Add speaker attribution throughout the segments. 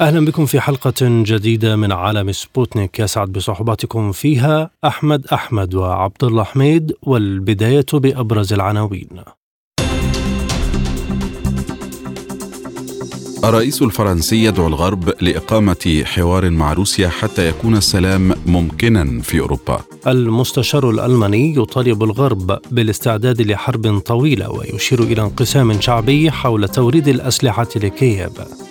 Speaker 1: أهلا بكم في حلقة جديدة من عالم سبوتنيك. يسعد بصحبتكم فيها أحمد أحمد وعبد الله حميد والبداية بأبرز العناوين.
Speaker 2: الرئيس الفرنسي يدعو الغرب لإقامة حوار مع روسيا حتى يكون السلام ممكنا في أوروبا.
Speaker 1: المستشار الألماني يطالب الغرب بالاستعداد لحرب طويلة ويشير إلى انقسام شعبي حول توريد الأسلحة لكييف.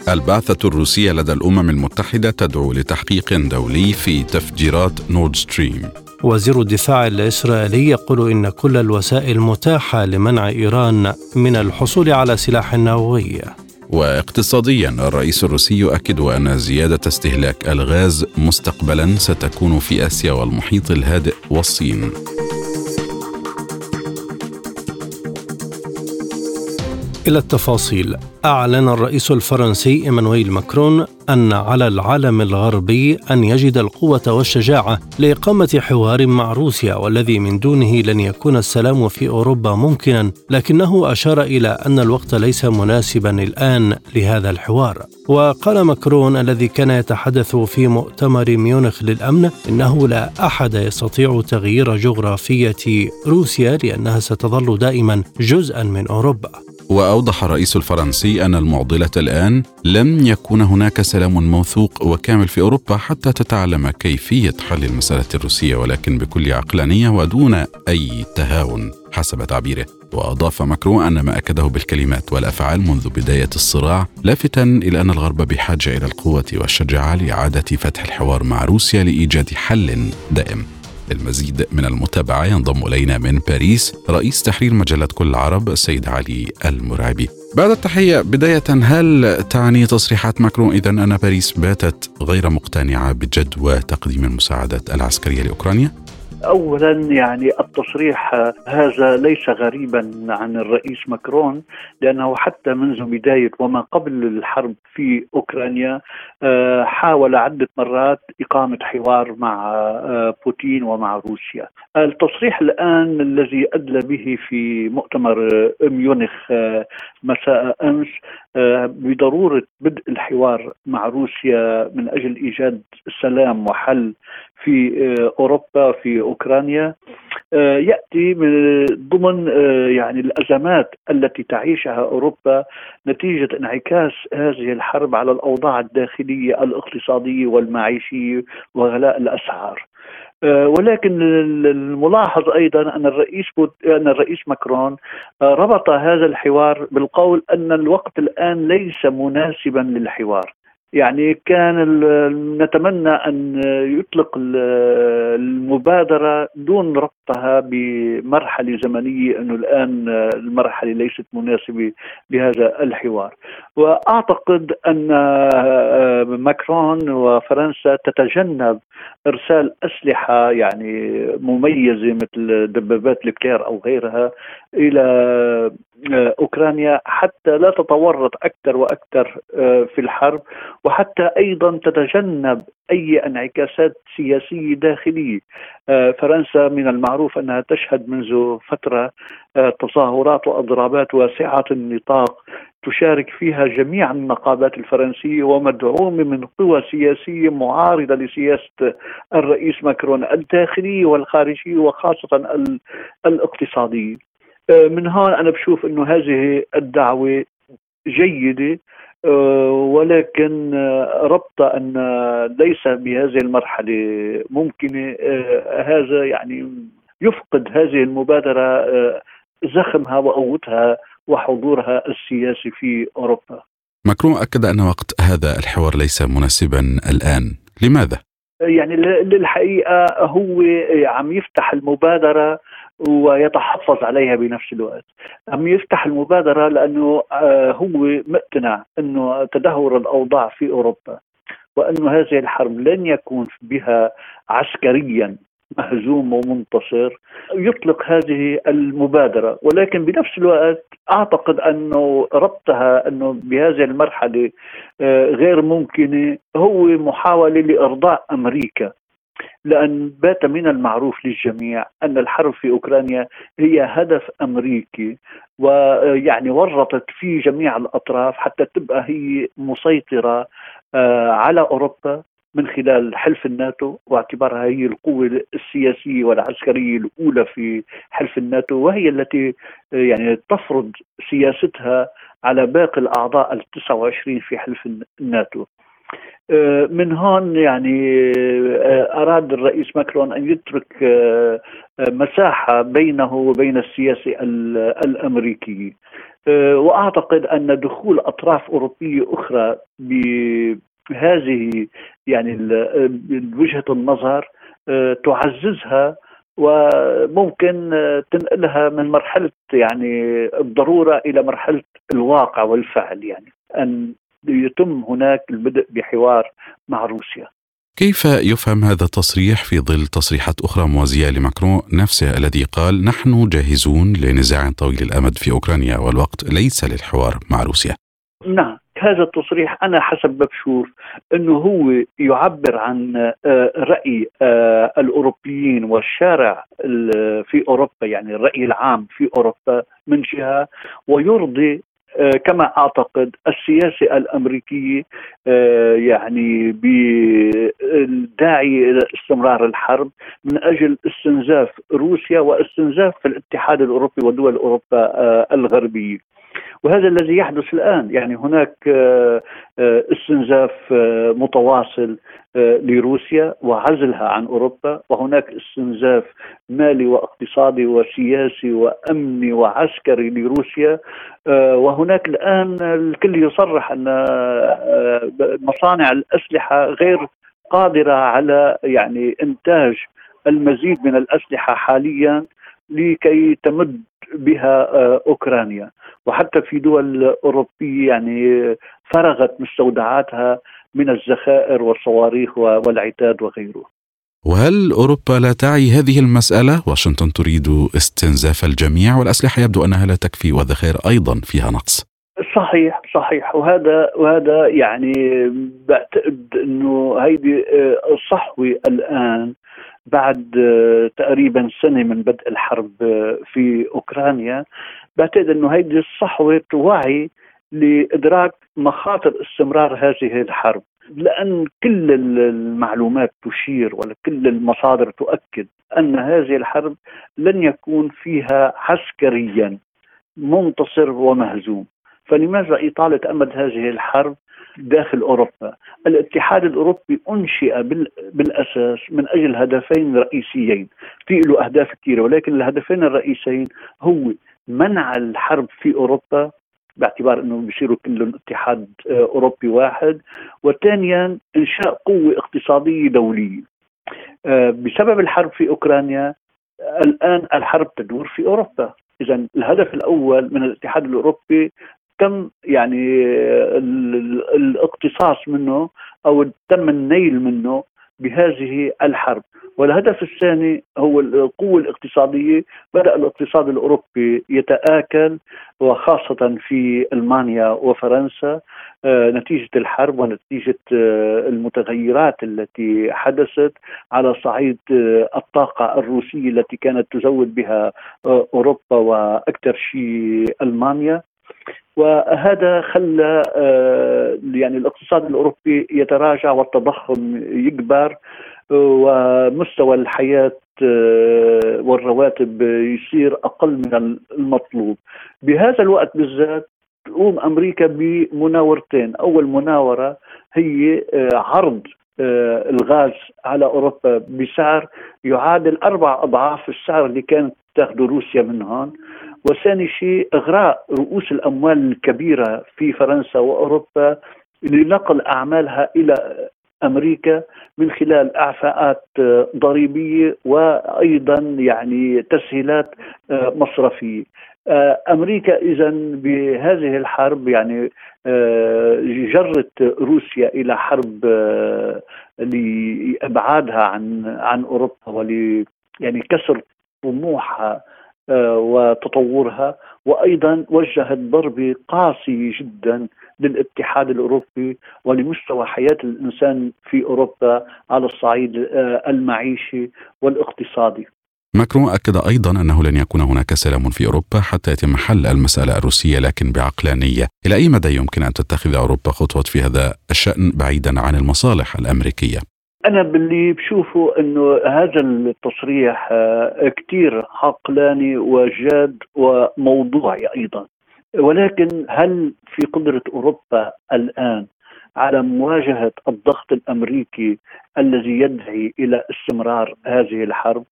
Speaker 2: البعثة الروسية لدى الأمم المتحدة تدعو لتحقيق دولي في تفجيرات نورد ستريم.
Speaker 1: وزير الدفاع الإسرائيلي يقول إن كل الوسائل متاحة لمنع إيران من الحصول على سلاح نووي.
Speaker 2: واقتصاديا الرئيس الروسي يؤكد أن زيادة استهلاك الغاز مستقبلا ستكون في آسيا والمحيط الهادئ والصين.
Speaker 1: إلى التفاصيل. أعلن الرئيس الفرنسي إيمانويل ماكرون أن على العالم الغربي أن يجد القوة والشجاعة لإقامة حوار مع روسيا والذي من دونه لن يكون السلام في أوروبا ممكنا. لكنه أشار إلى أن الوقت ليس مناسبا الآن لهذا الحوار. وقال ماكرون الذي كان يتحدث في مؤتمر ميونخ للأمن إنه لا أحد يستطيع تغيير جغرافية روسيا لأنها ستظل دائما جزءا من أوروبا.
Speaker 2: وأوضح الرئيس الفرنسي أن المعضلة الآن لم يكون هناك سلام موثوق وكامل في أوروبا حتى تتعلم كيفية حل المساله الروسية ولكن بكل عقلانية ودون أي تهاون حسب تعبيره. وأضاف ماكرون أن ما أكده بالكلمات والأفعال منذ بداية الصراع لافتا إلى أن الغرب بحاجة إلى القوة والشجاعة لإعادة فتح الحوار مع روسيا لإيجاد حل دائم. للمزيد من المتابعة ينضم إلينا من باريس رئيس تحرير مجلة كل العرب السيد علي المرعبي بعد التحية بداية هل تعني تصريحات ماكرون إذا أن باريس باتت غير مقتنعة بجدوى تقديم المساعدات العسكرية لأوكرانيا؟
Speaker 3: اولا يعني التصريح هذا ليس غريبا عن الرئيس ماكرون لأنه حتى منذ بداية وما قبل الحرب في أوكرانيا آه، حاول عدة مرات إقامة حوار مع آه، بوتين ومع روسيا. التصريح الآن الذي أدلى به في مؤتمر ميونخ آه، مساء أمس بضرورة بدء الحوار مع روسيا من أجل إيجاد سلام وحل في أوروبا في أوكرانيا آه، يأتي من ضمن آه، يعني الأزمات التي تعيشها أوروبا نتيجة انعكاس هذه الحرب على الأوضاع الداخلية الاقتصادية والمعيشية وغلاء الأسعار. آه، ولكن الملاحظ أيضا أن الرئيس أن الرئيس ماكرون ربط هذا الحوار بالقول أن الوقت الآن ليس مناسبا للحوار يعني كان نتمنى أن يطلق المبادرة دون ربطها بمرحلة زمنية إنه الآن المرحلة ليست مناسبة لهذا الحوار. وأعتقد أن ماكرون وفرنسا تتجنب إرسال أسلحة يعني مميزة مثل دبابات الكلير أو غيرها إلى أوكرانيا حتى لا تتورط أكثر وأكثر في الحرب وحتى أيضا تتجنب أي انعكاسات سياسية داخلية آه، فرنسا من المعروف أنها تشهد منذ فترة آه، تظاهرات وأضرابات واسعة النطاق تشارك فيها جميع النقابات الفرنسية ومدعومه من قوى سياسية معارضة لسياسة الرئيس ماكرون الداخليه والخارجيه وخاصة الاقتصاديه. آه، من هون أنا بشوف إنه هذه الدعوة جيدة آه، ولكن آه، ربط أن ليس بهذه المرحلة ممكنة آه، هذا يعني يفقد هذه المبادرة زخمها وقوتها وحضورها السياسي في أوروبا.
Speaker 2: ماكرون أكد أن وقت هذا الحوار ليس مناسبا الآن، لماذا؟
Speaker 3: يعني للحقيقة هو عم يفتح المبادرة ويتحفظ عليها بنفس الوقت. عم يفتح المبادرة لأنه آه، هو مقتنع أنه تدهور الأوضاع في أوروبا وأن هذه الحرب لن يكون بها عسكريا مهزوم ومنتصر يطلق هذه المبادرة. ولكن بنفس الوقت أعتقد أنه ربطها أنه بهذه المرحلة آه، غير ممكنة هو محاولة لإرضاء أمريكا. لأن بات من المعروف للجميع أن الحرب في أوكرانيا هي هدف أمريكي ويعني ورطت في جميع الأطراف حتى تبقى هي مسيطرة آه، على أوروبا من خلال حلف الناتو واعتبارها هي القوة السياسية والعسكرية الأولى في حلف الناتو وهي التي آه، يعني تفرض سياستها على باقي الأعضاء ال 29 في حلف الناتو. من هون يعني آه، أراد الرئيس ماكرون أن يترك آه، مساحة بينه وبين السياسة الامريكيه وأعتقد أن دخول أطراف أوروبية أخرى بهذه يعني وجهة النظر تعززها وممكن تنقلها من مرحلة يعني الضرورة إلى مرحلة الواقع والفعل يعني. أن يتم هناك البدء بحوار مع روسيا.
Speaker 2: كيف يفهم هذا التصريح في ظل تصريحات أخرى موازية لماكرون؟ نفسه الذي قال نحن جاهزون لنزاع طويل الأمد في أوكرانيا والوقت ليس للحوار مع روسيا.
Speaker 3: نعم هذا التصريح أنا حسب بشوف أنه هو يعبر عن آه، رأي آه، الأوروبيين والشارع في أوروبا يعني الرأي العام في أوروبا من جهة ويرضي كما أعتقد السياسة الأمريكية آه، يعني بالداعي إلى استمرار الحرب من أجل استنزاف روسيا واستنزاف الاتحاد الأوروبي ودول أوروبا آه، الغربية. وهذا الذي يحدث الآن يعني هناك استنزاف متواصل لروسيا وعزلها عن أوروبا وهناك استنزاف مالي واقتصادي وسياسي وأمني وعسكري لروسيا آه، وهناك الآن الكل يصرح أن آه، مصانع الأسلحة غير قادرة على يعني إنتاج المزيد من الأسلحة حاليا لكي تمد بها آه، أوكرانيا. وحتى في دول أوروبية يعني فرغت مستودعاتها من الذخائر والصواريخ والعتاد وغيره.
Speaker 2: وهل أوروبا لا تعي هذه المسألة؟ واشنطن تريد استنزاف الجميع والأسلحة يبدو أنها لا تكفي والذخائر أيضا فيها نقص.
Speaker 3: صحيح صحيح. وهذا وهذا يعني بعتقد إنه هيدي آه، صحوه الآن بعد آه، تقريبا سنة من بدء الحرب آه، في أوكرانيا. بعتقد إنه هيدي الصحوة توعي لإدراك مخاطر استمرار هذه الحرب لأن كل المعلومات تشير ولا كل المصادر تؤكد أن هذه الحرب لن يكون فيها عسكريا منتصر ومهزوم. فلماذا إطالة أمد هذه الحرب داخل أوروبا؟ الاتحاد الأوروبي أنشئ بالأساس من أجل هدفين رئيسيين، في له أهداف كثيرة ولكن الهدفين الرئيسيين هو منع الحرب في أوروبا باعتبار إنه بيصيروا كلهم اتحاد آه، أوروبي واحد وثانيا إنشاء قوة اقتصادية دولية آه، بسبب الحرب في أوكرانيا الآن الحرب تدور في أوروبا اذا الهدف الأول من الاتحاد الأوروبي تم يعني الاقتصاص منه أو تم النيل منه بهذه الحرب. والهدف الثاني هو القوة الاقتصادية. بدأ الاقتصاد الأوروبي يتآكل وخاصة في ألمانيا وفرنسا آه، نتيجة الحرب ونتيجة آه، المتغيرات التي حدثت على صعيد آه، الطاقة الروسية التي كانت تزود بها أوروبا وأكثر شيء ألمانيا. وهذا خلى يعني الاقتصاد الأوروبي يتراجع والتضخم يكبر ومستوى الحياة آه، والرواتب يصير أقل من المطلوب. بهذا الوقت بالذات تقوم أمريكا بمناورتين. أول مناورة هي آه، عرض آه، الغاز على أوروبا بسعر يعادل أربع أضعاف السعر اللي كانت تاخذه روسيا من هون وثاني شيء إغراء رؤوس الأموال الكبيرة في فرنسا وأوروبا لنقل أعمالها إلى أمريكا من خلال إعفاءات آه، ضريبية وأيضا يعني تسهيلات آه، مصرفية. آه، أمريكا اذا بهذه الحرب يعني جرت روسيا إلى حرب لإبعادها عن عن أوروبا ول يعني كسر طموحها آه، وتطورها. وأيضا وجهت ضربه قاسيه جدا للاتحاد الأوروبي ولمستوى حياة الإنسان في أوروبا على الصعيد آه، المعيشي والاقتصادي.
Speaker 2: ماكرون أكد أيضا أنه لن يكون هناك سلام في أوروبا حتى يتم حل المسألة الروسية لكن بعقلانية. إلى أي مدى يمكن أن تتخذ أوروبا خطوة في هذا الشأن بعيدا عن المصالح الأمريكية؟
Speaker 3: أنا باللي بشوفه إنه هذا التصريح آه، كثير عقلاني وجاد وموضوعي أيضا. ولكن هل في قدرة أوروبا الآن على مواجهة الضغط الأمريكي الذي يدعي إلى استمرار هذه الحرب؟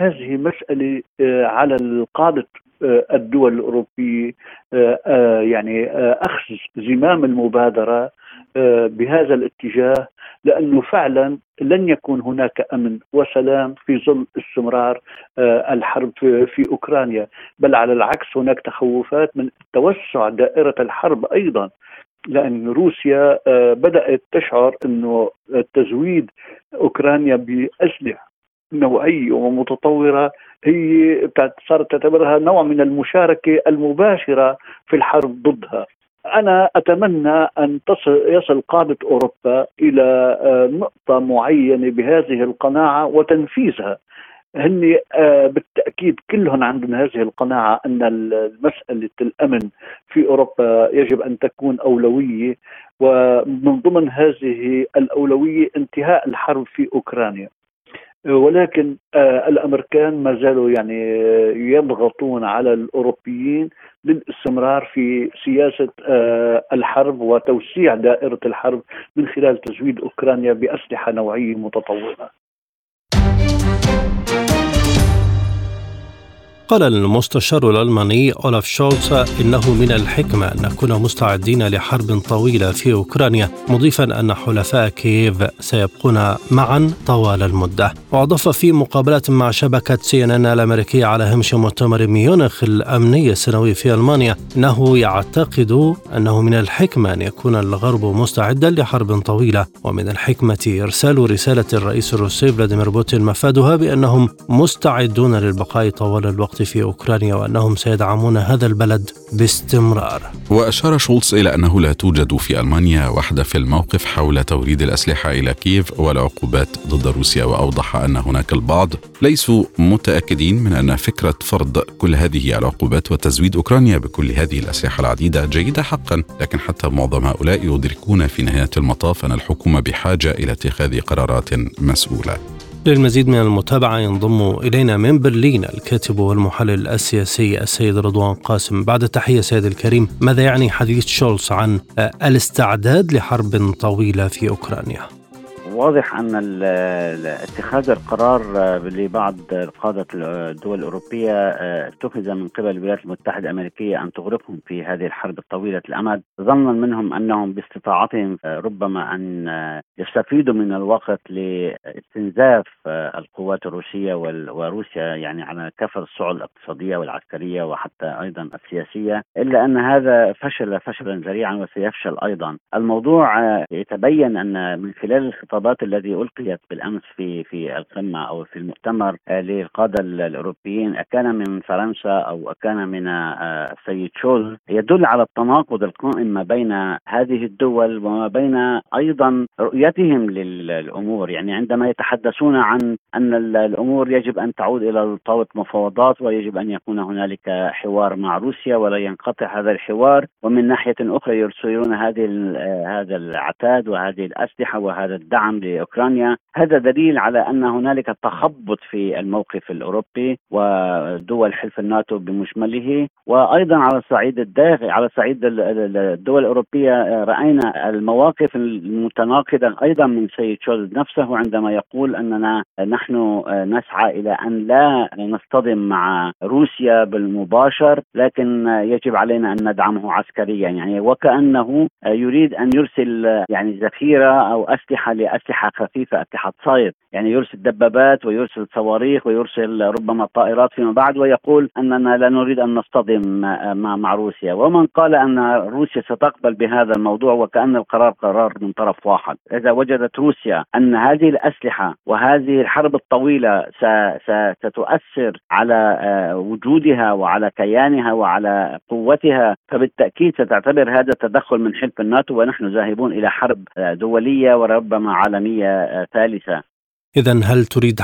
Speaker 3: هذه مسألة آه، على القادة آه، الدول الأوروبية يعني أخذ زمام المبادرة بهذا الاتجاه لأنه فعلا لن يكون هناك أمن وسلام في ظل استمرار آه، الحرب في أوكرانيا، بل على العكس هناك تخوفات من توسع دائرة الحرب أيضا لأن روسيا آه، بدأت تشعر إنه تزويد أوكرانيا بأسلحة. نوعيه ومتطوره هي صارت تعتبرها نوع من المشاركة المباشرة في الحرب ضدها. أنا أتمنى أن تصل يصل قادة أوروبا إلى آه، نقطة معينة بهذه القناعة وتنفيذها. هن آه، بالتأكيد كلهم عندهم هذه القناعة أن مساله الأمن في أوروبا يجب أن تكون أولوية ومن ضمن هذه الأولوية انتهاء الحرب في أوكرانيا. ولكن آه، الأمريكان ما زالوا يعني يضغطون على الأوروبيين للاستمرار في سياسة آه، الحرب وتوسيع دائرة الحرب من خلال تزويد أوكرانيا بأسلحة نوعية متطورة.
Speaker 1: قال المستشار الألماني أولاف شولتز إنه من الحكمة أن نكون مستعدين لحرب طويلة في أوكرانيا مضيفا أن حلفاء كييف سيبقون معا طوال المدة. وأضاف في مقابلة مع شبكة سي إن إن الأمريكية على هامش مؤتمر ميونخ الأمني السنوي في ألمانيا أنه يعتقد أنه من الحكمة أن يكون الغرب مستعدا لحرب طويلة. ومن الحكمة إرسال رسالة الرئيس الروسي فلاديمير بوتين مفادها بأنهم مستعدون للبقاء طوال الوقت في أوكرانيا وأنهم سيدعمون هذا البلد باستمرار.
Speaker 2: وأشار شولتز إلى أنه لا توجد في ألمانيا وحدة في الموقف حول توريد الأسلحة إلى كييف والعقوبات ضد روسيا وأوضح أن هناك البعض ليسوا متأكدين من أن فكرة فرض كل هذه العقوبات وتزويد أوكرانيا بكل هذه الأسلحة العديدة جيدة حقا لكن حتى معظم هؤلاء يدركون في نهاية المطاف أن الحكومة بحاجة إلى اتخاذ قرارات مسؤولة.
Speaker 1: للمزيد من المتابعة ينضم إلينا من برلين الكاتب والمحلل السياسي السيد رضوان قاسم بعد التحية سيد الكريم ماذا يعني حديث شولز عن الاستعداد لحرب طويلة في أوكرانيا؟
Speaker 4: واضح أن اتخاذ القرار لبعض قادة الدول الأوروبية آه، اتخذ من قبل الولايات المتحدة الأمريكية أن تغرقهم في هذه الحرب الطويلة الأمد. ظنا منهم أنهم باستطاعتهم آه، ربما أن آه، يستفيدوا من الوقت لاستنزاف القوات الروسية وروسيا يعني على كافه الصعد الاقتصادية والعسكرية وحتى أيضا السياسية. إلا أن هذا فشل فشلا ذريعا وسيفشل أيضا. الموضوع يتبين أن من خلال الخطاب الخطابات التي ألقيت بالأمس في في القمة أو في المؤتمر آه، للقاده الأوروبيين اكان من فرنسا أو اكان من آه، السيد شول يدل على التناقض القائم ما بين هذه الدول وما بين أيضا رؤيتهم للأمور. يعني عندما يتحدثون عن أن الأمور يجب أن تعود إلى طاوله مفاوضات ويجب أن يكون هنالك حوار مع روسيا ولا ينقطع هذا الحوار ومن ناحية أخرى يرسلون هذه هذا العتاد وهذه الأسلحة وهذا الدعم لأوكرانيا. هذا دليل على أن هنالك تخبط في الموقف الأوروبي ودول حلف الناتو بمجمله وأيضا على الصعيد الداخلي على صعيد الدول الأوروبية رأينا المواقف المتناقضة أيضا من سيد شولز نفسه عندما يقول أننا نحن نسعى إلى أن لا نصطدم مع روسيا بالمباشر لكن يجب علينا أن ندعمه عسكريا. يعني وكأنه يريد أن يرسل يعني ذخيرة أو أسلحة أسلحة خفيفة أسلحة صيد يعني يرسل دبابات ويرسل صواريخ ويرسل ربما طائرات فيما بعد ويقول أننا لا نريد أن نصطدم مع, مع روسيا. ومن قال أن روسيا ستقبل بهذا الموضوع وكأن القرار قرار من طرف واحد. إذا وجدت روسيا أن هذه الأسلحة وهذه الحرب الطويلة ستؤثر على آه، وجودها وعلى كيانها وعلى قوتها فبالتأكيد ستعتبر هذا تدخل من حلف الناتو ونحن ذاهبون إلى حرب آه، دولية وربما عالميه آه، ثالثة
Speaker 1: إذا هل تريد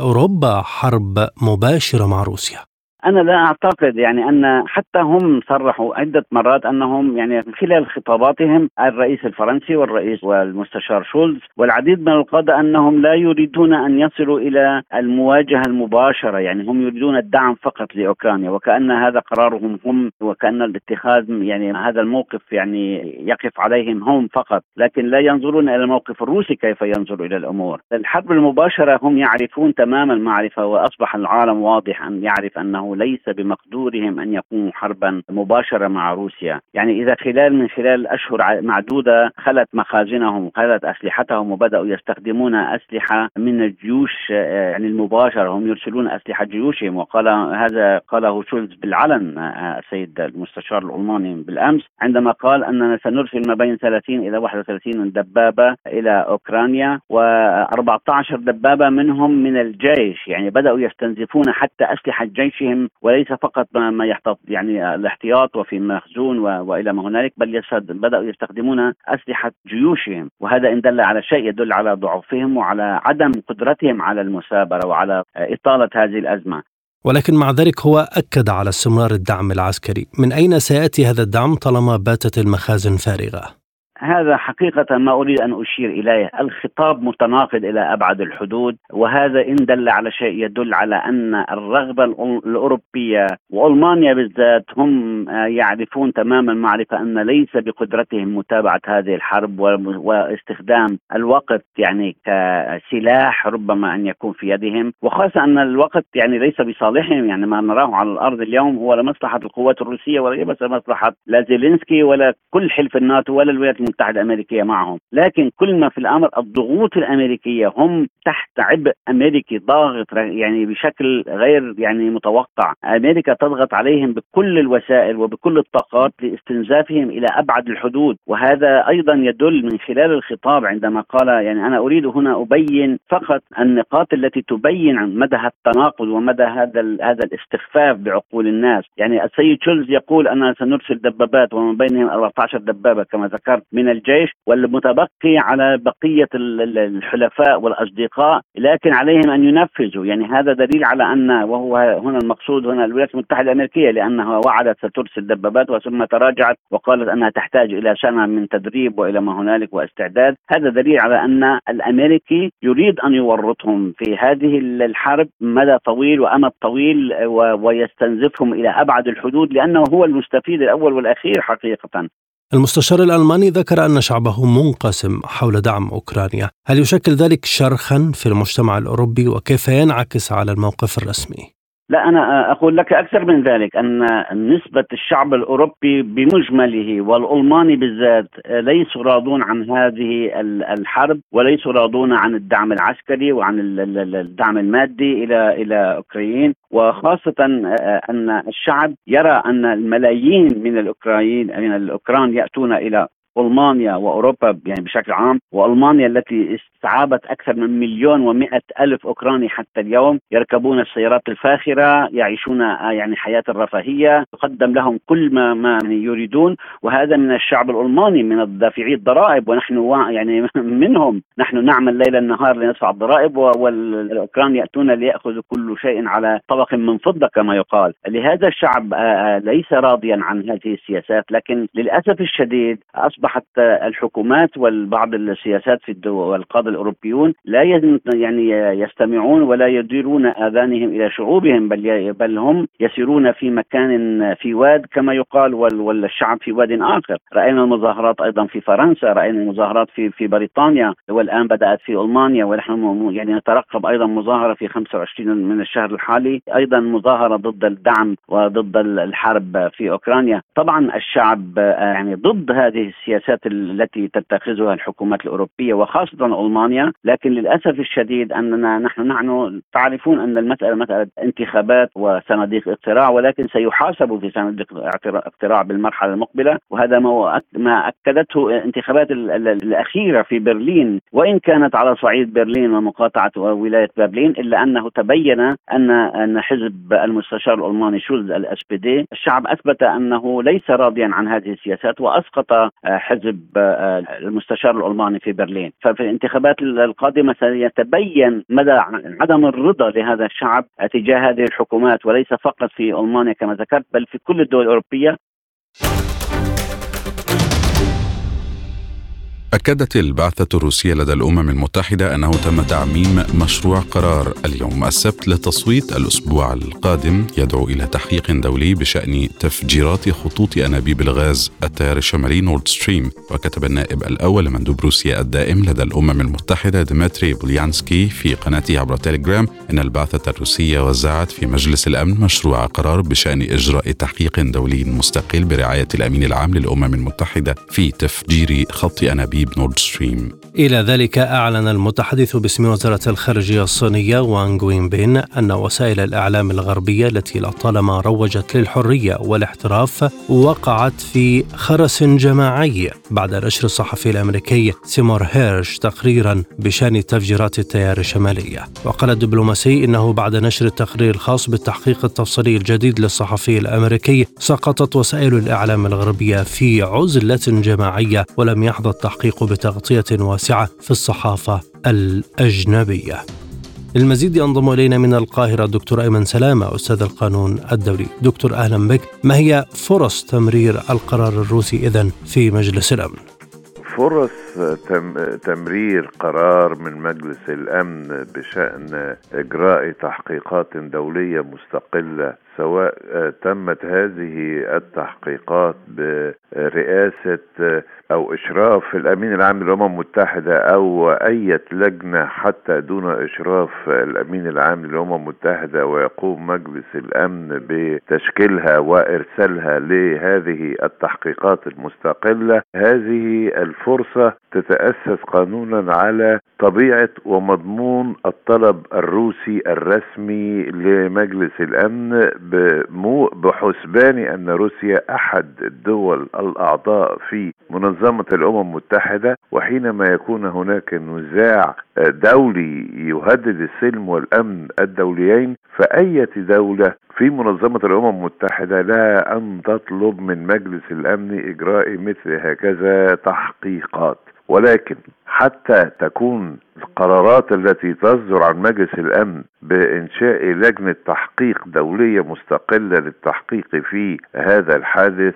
Speaker 1: أوروبا حرب مباشرة مع روسيا؟
Speaker 4: أنا لا أعتقد يعني أن حتى هم صرحوا عدة مرات أنهم يعني خلال خطاباتهم الرئيس الفرنسي والرئيس والمستشار شولز والعديد من القادة أنهم لا يريدون أن يصلوا إلى المواجهة المباشرة يعني هم يريدون الدعم فقط لأوكرانيا وكأن هذا قرارهم هم وكأن الاتخاذ يعني هذا الموقف يعني يقف عليهم هم فقط لكن لا ينظرون إلى الموقف الروسي كيف ينظر إلى الأمور. الحرب المباشرة هم يعرفون تمام المعرفة وأصبح العالم واضح أن يعرف أنه ليس بمقدورهم أن يقوموا حربا مباشرة مع روسيا، يعني إذا خلال من خلال أشهر معدودة خلت مخازنهم وخلت أسلحتهم وبدأوا يستخدمون أسلحة من الجيوش آه، يعني المباشرة هم يرسلون أسلحة جيوشهم. وقال هذا قاله شولز بالعلن آه، السيد المستشار الألماني بالأمس عندما قال أننا سنرسل ما بين 30 إلى 31 دبابة إلى أوكرانيا و14 دبابة منهم من الجيش. يعني بدأوا يستنزفون حتى أسلحة جيشهم وليس فقط ما يحتفظ يعني الاحتياط وفي مخزون وإلى ما هنالك بل بدأوا يستخدمون أسلحة جيوشهم. وهذا إن دل على شيء يدل على ضعفهم وعلى عدم قدرتهم على المثابره وعلى إطالة هذه الأزمة.
Speaker 1: ولكن مع ذلك هو أكد على استمرار الدعم العسكري، من أين سيأتي هذا الدعم طالما باتت المخازن فارغة؟
Speaker 4: هذا حقيقة ما أريد أن أشير إليه. الخطاب متناقض إلى أبعد الحدود وهذا إن دل على شيء يدل على أن الرغبة الأوروبية وألمانيا بالذات هم يعرفون تمام المعرفة أن ليس بقدرتهم متابعة هذه الحرب واستخدام الوقت يعني كسلاح ربما أن يكون في يدهم. وخاصة أن الوقت يعني ليس بصالحهم يعني ما نراه على الأرض اليوم هو لمصلحة القوات الروسية وليس مصلحة لا زيلينسكي ولا كل حلف الناتو ولا الولايات المتحدة الأمريكية معهم، لكن كل ما في الأمر الضغوط الأمريكية هم تحت عبء أمريكي ضاغط يعني بشكل غير يعني متوقع، أمريكا تضغط عليهم بكل الوسائل وبكل الطاقات لاستنزافهم إلى أبعد الحدود، وهذا أيضا يدل من خلال الخطاب عندما قال يعني أنا أريد هنا أبين فقط النقاط التي تبين عن مدى التناقض ومدى هذا هذا الاستخفاف بعقول الناس، يعني السيد شولز يقول أننا سنرسل دبابات ومن بينهم 14 دبابة كما ذكرت من الجيش والمتبقي على بقية الحلفاء والأصدقاء لكن عليهم أن ينفذوا. يعني هذا دليل على أن وهو هنا المقصود هنا الولايات المتحدة الأمريكية لأنها وعدت سترسل دبابات وثم تراجعت وقالت أنها تحتاج إلى سنة من تدريب وإلى ما هنالك واستعداد. هذا دليل على أن الأمريكي يريد أن يورطهم في هذه الحرب مدى طويل وأمد طويل ويستنزفهم إلى أبعد الحدود لأنه هو المستفيد الأول والأخير حقيقة.
Speaker 1: المستشار الألماني ذكر أن شعبه منقسم حول دعم أوكرانيا هل يشكل ذلك شرخا في المجتمع الأوروبي وكيف ينعكس على الموقف الرسمي؟
Speaker 4: لا أنا أقول لك أكثر من ذلك أن نسبة الشعب الأوروبي بمجمله والألماني بالذات ليسوا راضون عن هذه الحرب وليسوا راضون عن الدعم العسكري وعن الدعم المادي إلى إلى اوكرين وخاصة أن الشعب يرى أن الملايين من الاوكراين من الأوكران يأتون إلى ألمانيا وأوروبا يعني بشكل عام وألمانيا التي استعابت أكثر من مليون ومئة ألف أوكراني حتى اليوم يركبون السيارات الفاخرة يعيشون يعني حياة الرفاهية تقدم لهم كل ما, ما يريدون وهذا من الشعب الألماني من الدافعي الضرائب ونحن يعني منهم. نحن نعمل ليلا نهار لندفع الضرائب والأوكران يأتون ليأخذوا كل شيء على طبق من فضة كما يقال. لهذا الشعب ليس راضيا عن هذه السياسات لكن للأسف الشديد أصبح أصبحت الحكومات والبعض السياسات في الدول والقاده الأوروبيون لا يعني يستمعون ولا يديرون آذانهم إلى شعوبهم بل بل هم يسيرون في مكان في واد كما يقال والشعب في واد آخر، رأينا المظاهرات أيضا في فرنسا، رأينا المظاهرات في في بريطانيا والآن بدأت في ألمانيا ونحن يعني نترقب أيضا مظاهرة في 25 من الشهر الحالي، أيضا مظاهرة ضد الدعم وضد الحرب في أوكرانيا، طبعا الشعب يعني ضد هذه السياسات السياسات التي تتخذها الحكومات الأوروبية وخاصة ألمانيا لكن للأسف الشديد أننا نحن نحن تعرفون أن المسألة مسألة انتخابات وصناديق اقتراع ولكن سيحاسبوا في صناديق اقتراع بالمرحلة المقبلة وهذا ما أكدته انتخابات الأخيرة في برلين. وإن كانت على صعيد برلين ومقاطعة ولاية برلين إلا أنه تبين أن أن حزب المستشار الألماني شولز ال SPD الشعب أثبت أنه ليس راضيا عن هذه السياسات وأسقط حزب المستشار الألماني في برلين. ففي الانتخابات القادمة سيتبين مدى عدم الرضا لهذا الشعب تجاه هذه الحكومات وليس فقط في ألمانيا كما ذكرت بل في كل الدول الأوروبية.
Speaker 2: أكدت البعثة الروسية لدى الأمم المتحدة أنه تم تعميم مشروع قرار اليوم السبت للتصويت الأسبوع القادم يدعو إلى تحقيق دولي بشأن تفجيرات خطوط أنابيب الغاز التيار الشمالي نورد ستريم وكتب النائب الأول لمندوب روسيا الدائم لدى الأمم المتحدة ديمتري بوليانسكي في قناته عبر تيليجرام أن البعثة الروسية وزعت في مجلس الأمن مشروع قرار بشأن إجراء تحقيق دولي مستقل برعاية الأمين العام للأمم المتحدة في تفجير خط أنابيب ترتيب نورد ستريم
Speaker 1: إلى ذلك أعلن المتحدث باسم وزارة الخارجية الصينية وانغ بين أن وسائل الإعلام الغربية التي لطالما روجت للحرية والاحتراف وقعت في خرس جماعي. بعد نشر الصحفي الأمريكي سيمور هيرش تقريرا بشأن تفجيرات التيار الشمالية وقال الدبلوماسي إنه بعد نشر التقرير الخاص بالتحقيق التفصيلي الجديد للصحفي الأمريكي سقطت وسائل الإعلام الغربية في عزلة جماعية ولم يحظى التحقيق بتغطية واسعة في الصحافة الأجنبية. للمزيد ينضم إلينا من القاهرة دكتور أيمن سلامة أستاذ القانون الدولي. دكتور أهلا بك. ما هي فرص تمرير القرار الروسي إذن في مجلس الأمن؟
Speaker 5: فرص تمرير قرار من مجلس الأمن بشأن إجراء تحقيقات دولية مستقلة سواء تمت هذه التحقيقات برئاسة أو إشراف الأمين العام للأمم المتحدة أو أي لجنة حتى دون إشراف الأمين العام للأمم المتحدة ويقوم مجلس الأمن بتشكيلها وإرسالها لهذه التحقيقات المستقلة. هذه الفرصة تتأسس قانونا على طبيعة ومضمون الطلب الروسي الرسمي لمجلس الأمن بحسبان أن روسيا أحد الدول الأعضاء في منظمة الأمم المتحدة وحينما يكون هناك نزاع دولي يهدد السلم والأمن الدوليين فأية دولة في منظمة الأمم المتحدة لها أن تطلب من مجلس الأمن إجراء مثل هكذا تحقيقات. ولكن حتى تكون القرارات التي تصدر عن مجلس الأمن بإنشاء لجنة تحقيق دولية مستقلة للتحقيق في هذا الحادث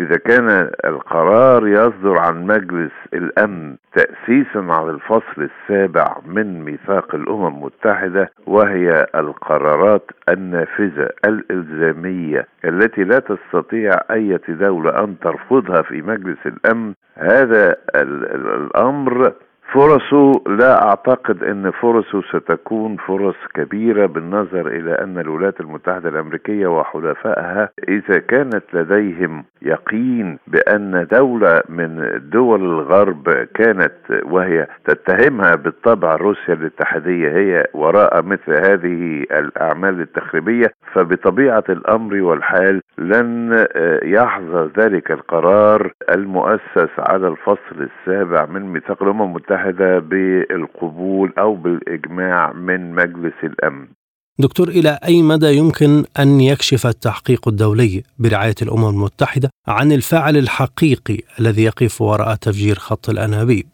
Speaker 5: إذا كان القرار يصدر عن مجلس الأمن تاسيسا على الفصل السابع من ميثاق الأمم المتحدة وهي القرارات النافذة الإلزامية التي لا تستطيع أي دولة أن ترفضها في مجلس الأمن. هذا الأمر فرصه لا أعتقد إن فرصه ستكون فرص كبيرة بالنظر إلى أن الولايات المتحدة الأمريكية وحلفائها إذا كانت لديهم يقين بأن دولة من دول الغرب كانت وهي تتهمها بالطبع روسيا الاتحادية هي وراء مثل هذه الأعمال التخريبية فبطبيعة الأمر والحال لن يحظى ذلك القرار المؤسس على الفصل السابع من ميثاق الأمم المتحدة المتحدة بالقبول أو بالإجماع من مجلس الأمن
Speaker 1: دكتور إلى أي مدى يمكن أن يكشف التحقيق الدولي برعاية الأمم المتحدة عن الفاعل الحقيقي الذي يقف وراء تفجير خط الأنابيب؟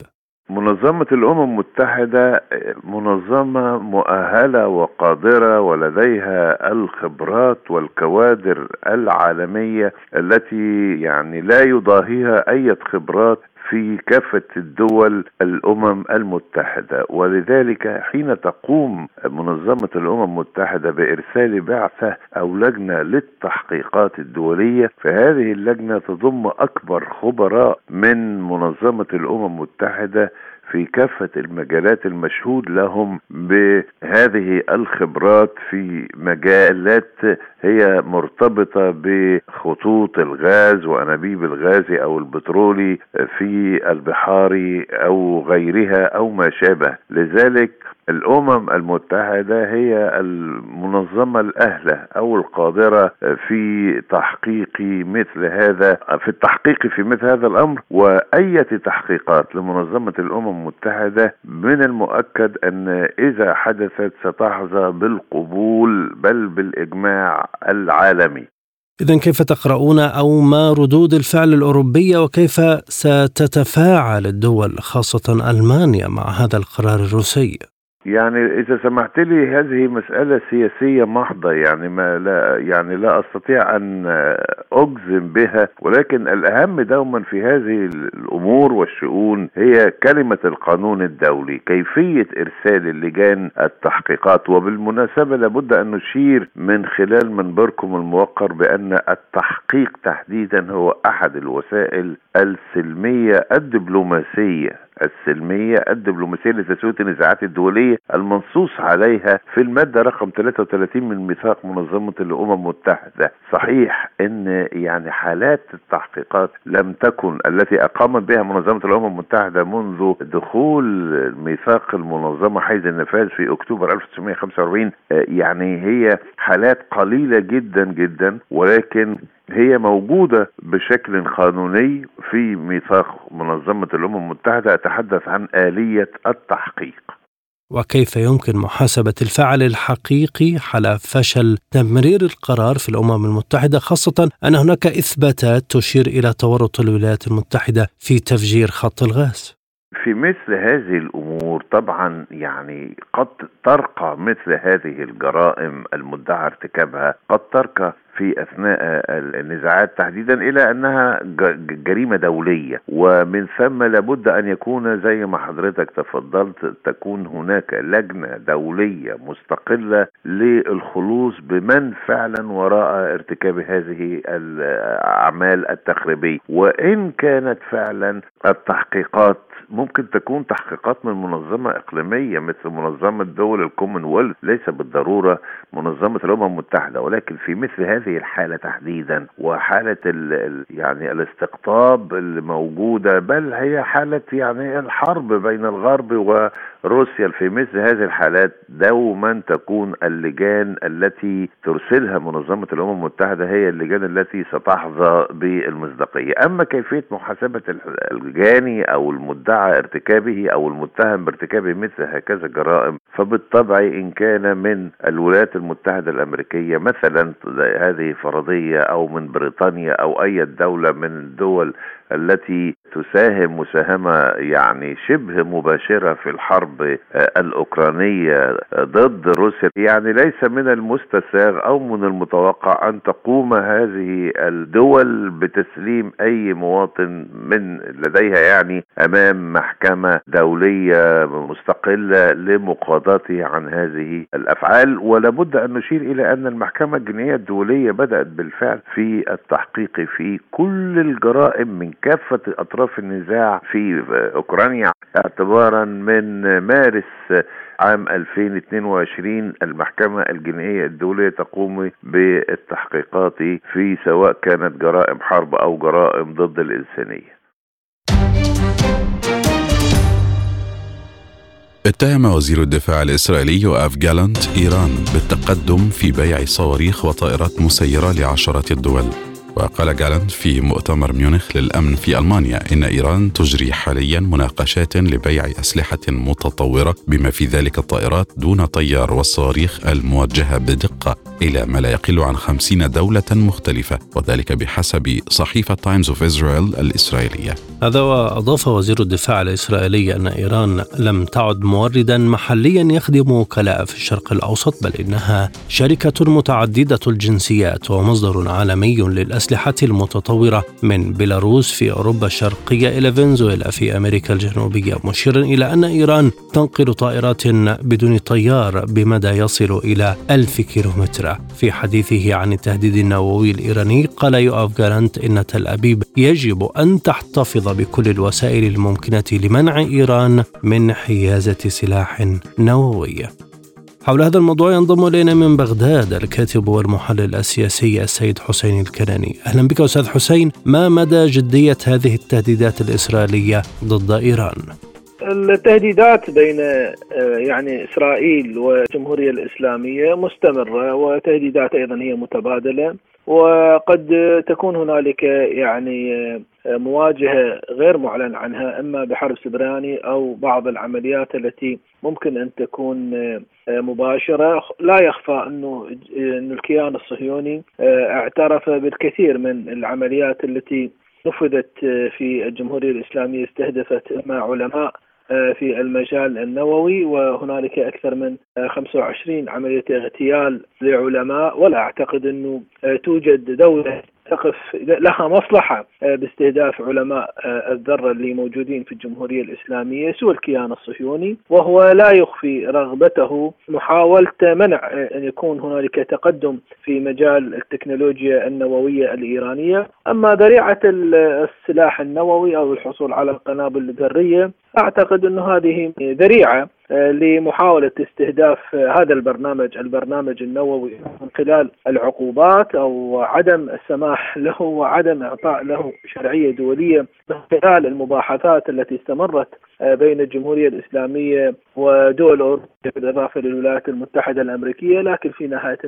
Speaker 5: منظمة الأمم المتحدة منظمة مؤهلة وقادرة ولديها الخبرات والكوادر العالمية التي يعني لا يضاهيها أي خبرات في كافة الدول الأمم المتحدة ولذلك حين تقوم منظمة الأمم المتحدة بإرسال بعثة أو لجنة للتحقيقات الدولية فهذه اللجنة تضم أكبر خبراء من منظمة الأمم المتحدة في كافة المجالات المشهود لهم بهذه الخبرات في مجالات هي مرتبطة بخطوط الغاز وأنابيب الغاز أو البترولي في البحار أو غيرها أو ما شابه. لذلك الأمم المتحدة هي المنظمة الأهلة أو القادرة في تحقيق مثل هذا في التحقيق في مثل هذا الأمر وأي تحقيقات لمنظمة الأمم المتحدة من المؤكد أن إذا حدثت ستحظى بالقبول بل بالإجماع العالمي
Speaker 1: إذا كيف تقرؤون أو ما ردود الفعل الأوروبية وكيف ستتفاعل الدول خاصة ألمانيا مع هذا القرار الروسي؟
Speaker 5: يعني إذا سمحت لي هذه مسألة سياسية محضة يعني ما لا يعني لا أستطيع أن أجزم بها ولكن الأهم دوما في هذه الأمور والشؤون هي كلمة القانون الدولي كيفية إرسال اللجان التحقيقات. وبالمناسبة لابد أن نشير من خلال منبركم الموقر بأن التحقيق تحديدا هو أحد الوسائل السلمية الدبلوماسية. السلمية الدبلوماسية لتسوية النزاعات الدولية المنصوص عليها في المادة رقم 33 من ميثاق منظمة الأمم المتحدة. صحيح أن يعني حالات التحقيقات لم تكن التي أقامت بها منظمة الأمم المتحدة منذ دخول ميثاق المنظمة حيز النفاذ في أكتوبر 1945 يعني هي حالات قليلة جدا جدا ولكن هي موجودة بشكل قانوني في ميثاق منظمة الأمم المتحدة أتحدث عن آلية التحقيق.
Speaker 1: وكيف يمكن محاسبة الفعل الحقيقي حال فشل تمرير القرار في الأمم المتحدة خاصة أن هناك إثباتات تشير إلى تورط الولايات المتحدة في تفجير خط الغاز؟
Speaker 5: في مثل هذه الأمور طبعا يعني قد ترقى مثل هذه الجرائم المدعى ارتكابها قد ترقى في أثناء النزاعات تحديدا إلى أنها جريمة دولية. ومن ثم لابد أن يكون زي ما حضرتك تفضلت تكون هناك لجنة دولية مستقلة للخلوص بمن فعلا وراء ارتكاب هذه الاعمال التخريبية. وإن كانت فعلا التحقيقات ممكن تكون تحقيقات من منظمة إقليمية مثل منظمة دول الكومنولث ليس بالضرورة منظمة الأمم المتحدة ولكن في مثل هذه الحالة تحديدا وحالة ال يعني الاستقطاب الموجودة بل هي حالة يعني الحرب بين الغرب وروسيا في مثل هذه الحالات دوما تكون اللجان التي ترسلها منظمة الأمم المتحدة هي اللجان التي ستحظى بالمصداقية. أما كيفية محاسبة الجاني أو المدعي ارتكابه أو المتهم بارتكاب مثل هكذا جرائم فبالطبع إن كان من الولايات المتحدة الأمريكية مثلا هذه فرضية أو من بريطانيا أو أي دولة من الدول التي تساهم مساهمة يعني شبه مباشرة في الحرب الأوكرانية ضد روسيا. يعني ليس من المستساغ أو من المتوقع أن تقوم هذه الدول بتسليم أي مواطن من لديها يعني أمام محكمة دولية مستقلة لمقاضاته عن هذه الأفعال. ولابد أن نشير إلى أن المحكمة الجنائية الدولية بدأت بالفعل في التحقيق في كل الجرائم من كافة أطراف النزاع في أوكرانيا اعتبارا من مارس عام 2022 المحكمة الجنائية الدولية تقوم بالتحقيقات في سواء كانت جرائم حرب أو جرائم ضد الإنسانية.
Speaker 2: اتهم وزير الدفاع الإسرائيلي يوآف جالانت إيران بالتقدم في بيع صواريخ وطائرات مسيرة لعشرات الدول. وقال جالانت في مؤتمر ميونخ للأمن في ألمانيا إن إيران تجري حاليا مناقشات لبيع أسلحة متطورة بما في ذلك الطائرات دون طيار والصواريخ الموجهة بدقة إلى ما لا يقل عن خمسين دولة مختلفة وذلك بحسب صحيفة تايمز اوف إسرائيل الإسرائيلية.
Speaker 1: هذا وأضاف وزير الدفاع الإسرائيلي أن إيران لم تعد موردا محليا يخدم وكلاء في الشرق الأوسط بل إنها شركة متعددة الجنسيات ومصدر عالمي للأسلحة. الأسلحة المتطورة من بيلاروس في أوروبا الشرقية إلى فنزويلا في أمريكا الجنوبية. مشيرا إلى أن إيران تنقل طائرات بدون طيار بمدى يصل إلى ألف كيلومتر. في حديثه عن التهديد النووي الإيراني قال يؤاف جارانت إن تل أبيب يجب أن تحتفظ بكل الوسائل الممكنة لمنع إيران من حيازة سلاح نووي. حول هذا الموضوع ينضم إلينا من بغداد الكاتب والمحلل السياسي السيد حسين الكناني. أهلا بك أستاذ حسين، ما مدى جدية هذه التهديدات الإسرائيلية ضد إيران؟
Speaker 6: التهديدات بين آه، يعني إسرائيل والجمهورية الإسلامية مستمرة وتهديدات أيضا هي متبادلة وقد تكون هنالك يعني آه، مواجهة غير معلن عنها أما بحرب سبراني أو بعض العمليات التي ممكن أن تكون آه، مباشرة. لا يخفى انه انه الكيان الصهيوني اعترف بالكثير من العمليات التي نفذت في الجمهورية الإسلامية استهدفت اما علماء آه، في المجال النووي وهنالك أكثر من 25 عملية اغتيال لعلماء ولا أعتقد أنه آه، توجد دولة تقف لها مصلحة آه، باستهداف علماء الذرة اللي موجودين في الجمهورية الإسلامية سوى الكيان الصهيوني وهو لا يخفي رغبته محاولة منع أن يكون هنالك تقدم في مجال التكنولوجيا النووية الإيرانية. أما ذريعة السلاح النووي أو الحصول على القنابل الذرية أعتقد إنه هذه ذريعة آه، لمحاولة استهداف هذا البرنامج البرنامج النووي من خلال العقوبات أو عدم السماح له وعدم إعطاء له شرعية دولية من خلال المباحثات التي استمرت آه، بين الجمهورية الإسلامية ودول أوروبا بالإضافة للولايات المتحدة الأمريكية لكن في نهاية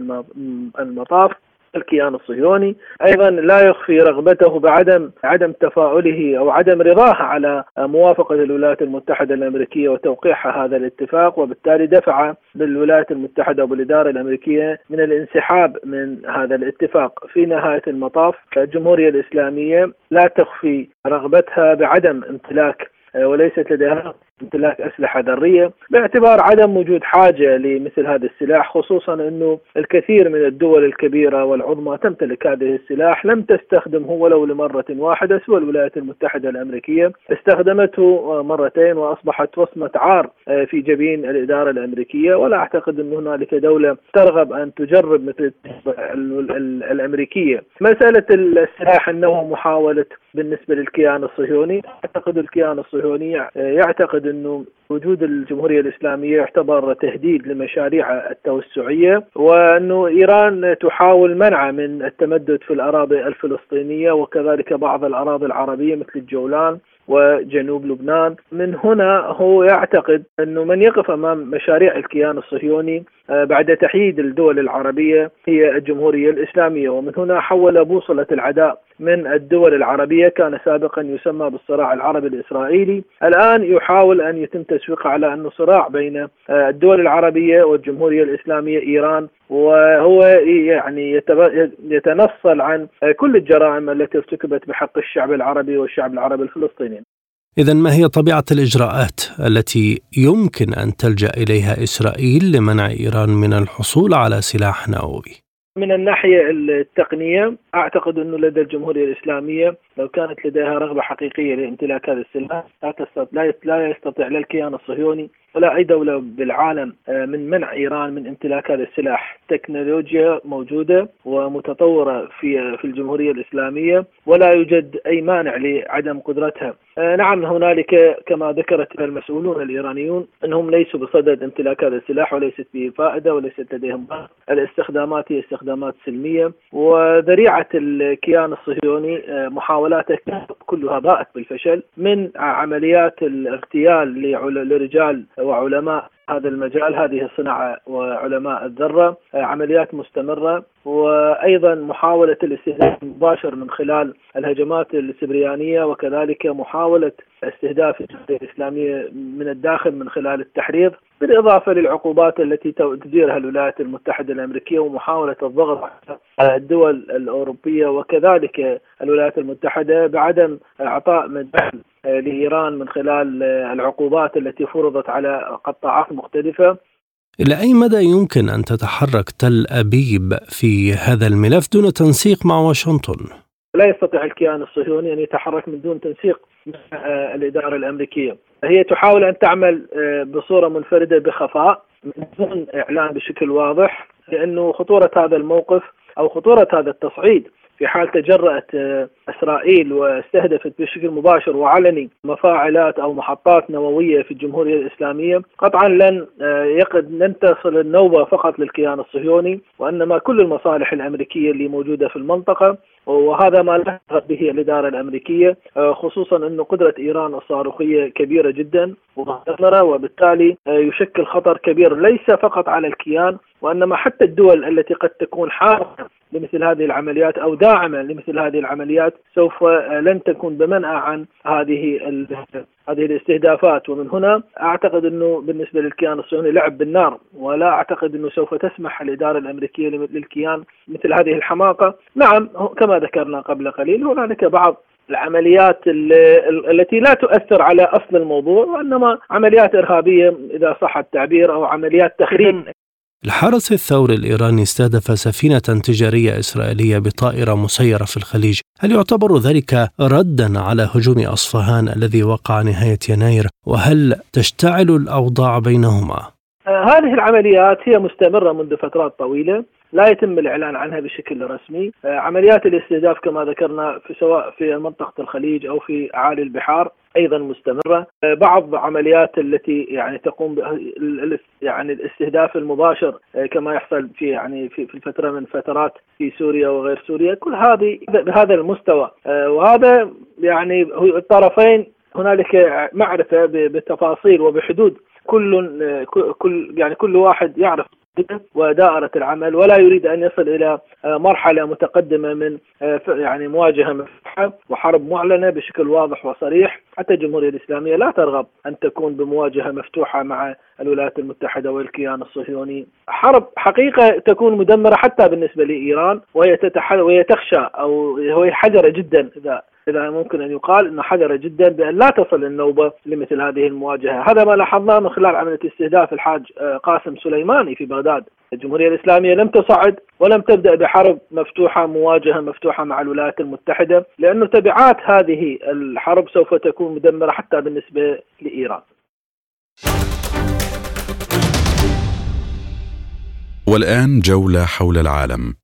Speaker 6: المطاف الكيان الصهيوني. أيضا لا يخفي رغبته بعدم عدم تفاؤله أو عدم رضاه على موافقة الولايات المتحدة الأمريكية وتوقيعها هذا الاتفاق وبالتالي دفع بالولايات المتحدة وبالاداره الأمريكية من الانسحاب من هذا الاتفاق. في نهاية المطاف الجمهورية الإسلامية لا تخفي رغبتها بعدم امتلاك وليست لديها امتلاك أسلحة ذرية باعتبار عدم وجود حاجة لمثل هذا السلاح خصوصا إنه الكثير من الدول الكبيرة والعظمى تمتلك هذه السلاح لم تستخدمه ولو لمرة واحدة سوى الولايات المتحدة الأمريكية استخدمته مرتين وأصبحت وصمة عار في جبين الإدارة الأمريكية. ولا أعتقد إن هنالك دولة ترغب أن تجرب مثل الأمريكية. مسألة السلاح النووي محاولة بالنسبة للكيان الصهيوني أعتقد الكيان الصهيوني يعتقد إنه وجود الجمهورية الإسلامية يعتبر تهديد لمشاريع التوسعية وإنه إيران تحاول منعه من التمدد في الأراضي الفلسطينية وكذلك بعض الأراضي العربية مثل الجولان وجنوب لبنان. من هنا هو يعتقد أنه من يقف أمام مشاريع الكيان الصهيوني بعد تحييد الدول العربية هي الجمهورية الإسلامية. ومن هنا حول بوصلة العداء من الدول العربية كان سابقا يسمى بالصراع العربي الإسرائيلي. الآن يحاول أن يتم تسويقه على أنه صراع بين آه، الدول العربية والجمهورية الإسلامية إيران. وهو يعني يتنصل عن كل الجرائم التي ارتكبت بحق الشعب العربي والشعب العربي الفلسطيني.
Speaker 1: إذا ما هي طبيعة الإجراءات التي يمكن أن تلجأ إليها إسرائيل لمنع إيران من الحصول على سلاح نووي؟
Speaker 6: من الناحية التقنية أعتقد أنه لدى الجمهورية الإسلامية لو كانت لديها رغبة حقيقية لامتلاك هذا السلاح لا يستطيع لا الكيان الصهيوني ولا أي دولة بالعالم آه، من منع إيران من امتلاك هذا السلاح تكنولوجيا موجودة ومتطورة في في الجمهورية الإسلامية ولا يوجد أي مانع لعدم قدرتها نعم هنالك كما ذكرت المسؤولون الإيرانيون أنهم ليسوا بصدد امتلاك هذا السلاح وليست به فائدة وليست لديهم الاستخدامات هي استخدامات سلمية وذريعة الكيان الصهيوني آه، محاولاته كلها باءت بالفشل من عمليات الاغتيال لرجال وعلماء هذا المجال هذه الصناعة وعلماء الذرة عمليات مستمرة وأيضا محاولة الاستهداف المباشر من خلال الهجمات السبريانية وكذلك محاولة استهداف الجمهورية الإسلامية من الداخل من خلال التحريض بالإضافة للعقوبات التي تديرها الولايات المتحدة الأمريكية ومحاولة الضغط على الدول الأوروبية وكذلك الولايات المتحدة بعدم إعطاء مجال لإيران من خلال العقوبات التي فرضت على قطاعات مختلفة
Speaker 1: إلى أي مدى يمكن أن تتحرك تل أبيب في هذا الملف دون تنسيق مع واشنطن؟
Speaker 6: لا يستطيع الكيان الصهيوني أن يتحرك من دون تنسيق مع الإدارة الأمريكية. هي تحاول أن تعمل بصورة منفردة بخفاء من دون إعلان بشكل واضح لأنه خطورة هذا الموقف أو خطورة هذا التصعيد في حال تجرأت آه، إسرائيل واستهدفت بشكل مباشر وعلني مفاعلات أو محطات نووية في الجمهورية الإسلامية قطعا لن آه، يقد لن تصل النوبة فقط للكيان الصهيوني وإنما كل المصالح الأمريكية اللي موجودة في المنطقة وهذا ما لحقت به الإدارة الأمريكية آه، خصوصا انه قدرة إيران الصاروخية كبيرة جدا وبالتالي يشكل خطر كبير ليس فقط على الكيان وإنما حتى الدول التي قد تكون حارة لمثل هذه العمليات أو داعمة لمثل هذه العمليات سوف لن تكون بمنأى عن هذه هذه الاستهدافات. ومن هنا أعتقد إنه بالنسبة للكيان الصهيوني لعب بالنار. ولا أعتقد إنه سوف تسمح الإدارة الأمريكية للكيان مثل هذه الحماقة، نعم كما ذكرنا قبل قليل هنالك بعض العمليات التي لا تؤثر على أصل الموضوع وإنما عمليات إرهابية إذا صح التعبير أو عمليات تخريب.
Speaker 1: الحرس الثوري الإيراني استهدف سفينة تجارية إسرائيلية بطائرة مسيرة في الخليج هل يعتبر ذلك ردا على هجوم أصفهان الذي وقع نهاية يناير وهل تشتعل الأوضاع بينهما؟
Speaker 6: هذه العمليات هي مستمرة منذ فترات طويلة لا يتم الإعلان عنها بشكل رسمي. آه، عمليات الاستهداف كما ذكرنا في سواء في منطقة الخليج أو في أعالي البحار أيضا مستمرة. آه، بعض عمليات التي يعني تقوم يعني الاستهداف المباشر آه، كما يحصل في يعني في الفترة من فترات في سوريا وغير سوريا كل هذه بهذا المستوى. وهذا يعني الطرفين هنالك معرفة بالتفاصيل وبحدود كل كل يعني كل واحد يعرف ودائرة العمل ولا يريد أن يصل إلى مرحلة متقدمة من يعني مواجهة مفتوحة وحرب معلنة بشكل واضح وصريح. حتى الجمهورية الإسلامية لا ترغب أن تكون بمواجهة مفتوحة مع الولايات المتحدة والكيان الصهيوني. حرب حقيقة تكون مدمرة حتى بالنسبة لإيران وهي وهي تخشى أو هي حذرة جدا إذا إذا ممكن أن يقال أنه حذر جدا بأن لا تصل النوبة لمثل هذه المواجهة. هذا ما لاحظناه من خلال عملية استهداف الحاج آه، قاسم سليماني في بغداد. الجمهورية الإسلامية لم تصعد ولم تبدأ بحرب مفتوحة مواجهة مفتوحة مع الولايات المتحدة لأن تبعات هذه الحرب سوف تكون مدمرة حتى بالنسبة لإيران.
Speaker 2: والآن جولة حول العالم.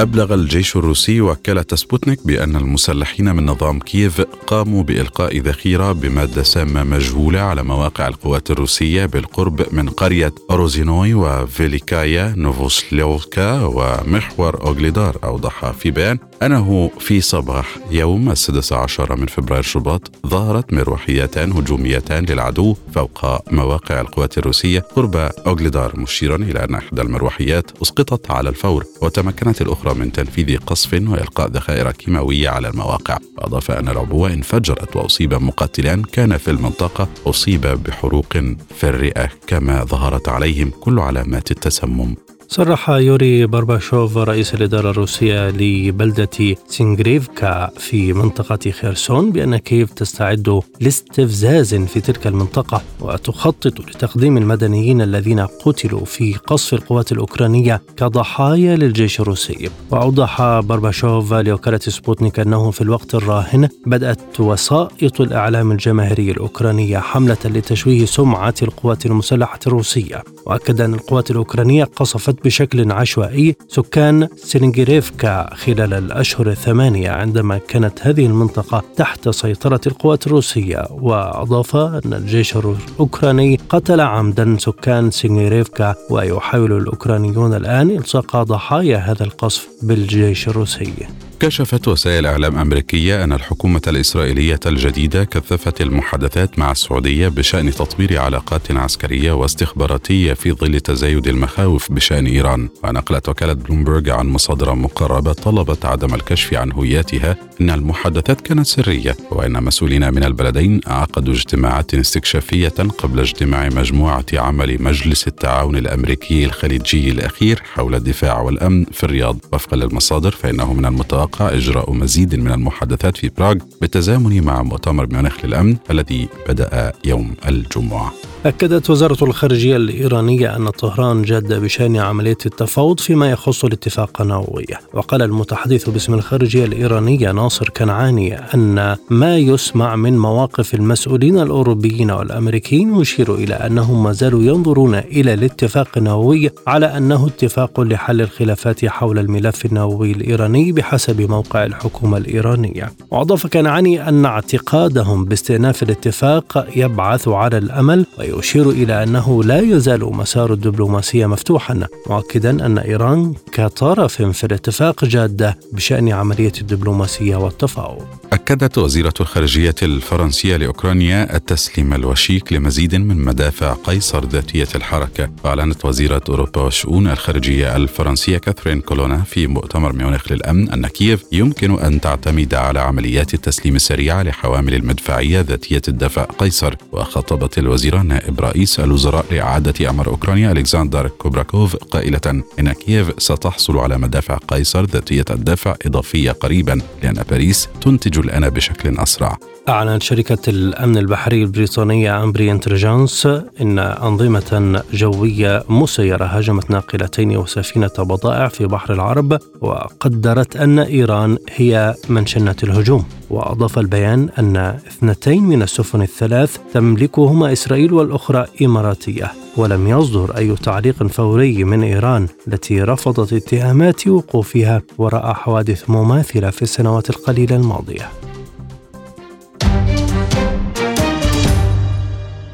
Speaker 2: أبلغ الجيش الروسي وكالة سبوتنيك بأن المسلحين من نظام كييف قاموا بإلقاء ذخيرة بمادة سامة مجهولة على مواقع القوات الروسية بالقرب من قرية روزينوي وفيليكايا نوفوسليوكا ومحور أوغليدار أوضح في بيان أنه في صباح يوم السادس عشر من فبراير شباط ظهرت مروحيتان هجوميتان للعدو فوق مواقع القوات الروسية قرب أوغليدار مشيرا إلى أن إحدى المروحيات أسقطت على الفور وتمكنت الأخرى من تنفيذ قصف وإلقاء ذخائر كيماوية على المواقع. وأضاف أن العبوة انفجرت وأصيب مقاتلان كان في المنطقة أصيب بحروق في الرئة كما ظهرت عليهم كل علامات التسمم.
Speaker 1: صرح يوري بارباشوف رئيس الإدارة الروسية لبلدة سينغريفكا في منطقة خيرسون بأن كييف تستعد لاستفزاز في تلك المنطقة وتخطط لتقديم المدنيين الذين قتلوا في قصف القوات الأوكرانية كضحايا للجيش الروسي. وأوضح بارباشوف لوكالة سبوتنيك أنه في الوقت الراهن بدأت وسائط الإعلام الجماهيري الأوكرانية حملة لتشويه سمعة القوات المسلحة الروسية. وأكد أن القوات الأوكرانية قصفت بشكل عشوائي سكان سينجريفكا خلال الأشهر الثمانية عندما كانت هذه المنطقة تحت سيطرة القوات الروسية. وأضاف أن الجيش الأوكراني قتل عمدا سكان سينجريفكا ويحاول الأوكرانيون الآن إلصاق ضحايا هذا القصف بالجيش الروسي.
Speaker 2: كشفت وسائل إعلام أمريكية أن الحكومة الإسرائيلية الجديدة كثفت المحادثات مع السعودية بشأن تطوير علاقات عسكرية واستخباراتية في ظل تزايد المخاوف بشأن إيران. ونقلت وكالة بلومبرج عن مصادر مقربة طلبت عدم الكشف عن هوياتها أن المحادثات كانت سرية وإن مسؤولين من البلدين عقدوا اجتماعات استكشافية قبل اجتماع مجموعة عمل مجلس التعاون الأمريكي الخليجي الأخير حول الدفاع والأمن في الرياض. وفقا للمصادر فإنه من المتوقع المتوقع إجراء مزيد من المحادثات في براغ بالتزامن مع مؤتمر ميونخ للأمن الذي بدأ يوم الجمعة.
Speaker 1: أكدت وزارة الخارجية الإيرانية أن طهران جاد بشأن عملية التفاوض فيما يخص الاتفاق النووي. وقال المتحدث باسم الخارجية الإيرانية ناصر كنعاني أن ما يسمع من مواقف المسؤولين الأوروبيين والأمريكيين يشير إلى أنهم ما زالوا ينظرون إلى الاتفاق النووي على أنه اتفاق لحل الخلافات حول الملف النووي الإيراني بحسب موقع الحكومة الإيرانية. وأضاف كنعاني أن اعتقادهم باستئناف الاتفاق يبعث على الأمل ويشير إلى أنه لا يزال مسار الدبلوماسية مفتوحا مؤكدا أن إيران كطرف في الاتفاق جادة بشأن عملية الدبلوماسية والتفاوض.
Speaker 2: أكدت وزيرة الخارجية الفرنسية لأوكرانيا التسليم الوشيك لمزيد من مدافع قيصر ذاتية الحركة. وأعلنت وزيرة أوروبا والشؤون الخارجية الفرنسية كاثرين كولونا في مؤتمر ميونخ للأمن أن كييف يمكن أن تعتمد على عمليات التسليم السريعة لحوامل المدفعية ذاتية الدفع قيصر وخاطبت الوزيرة نائب رئيس الوزراء لإعادة إعمار أوكرانيا. ألكسندر كوبراكوف قائلة إن كييف ستحصل على مدافع قيصر ذاتية الدفع إضافية قريبا لأن باريس تنتج الآن بشكل أسرع.
Speaker 1: أعلنت شركة الأمن البحري البريطانية أمبري انتليجنس إن أنظمة جوية مسيرة هاجمت ناقلتين وسفينة بضائع في بحر العرب وقدرت أن إيران هي من شنت الهجوم. وأضاف البيان أن اثنتين من السفن الثلاث تملكهما إسرائيل والأخرى إماراتية ولم يصدر أي تعليق فوري من إيران التي رفضت اتهامات وقوفها وراء حوادث مماثلة في السنوات القليلة الماضية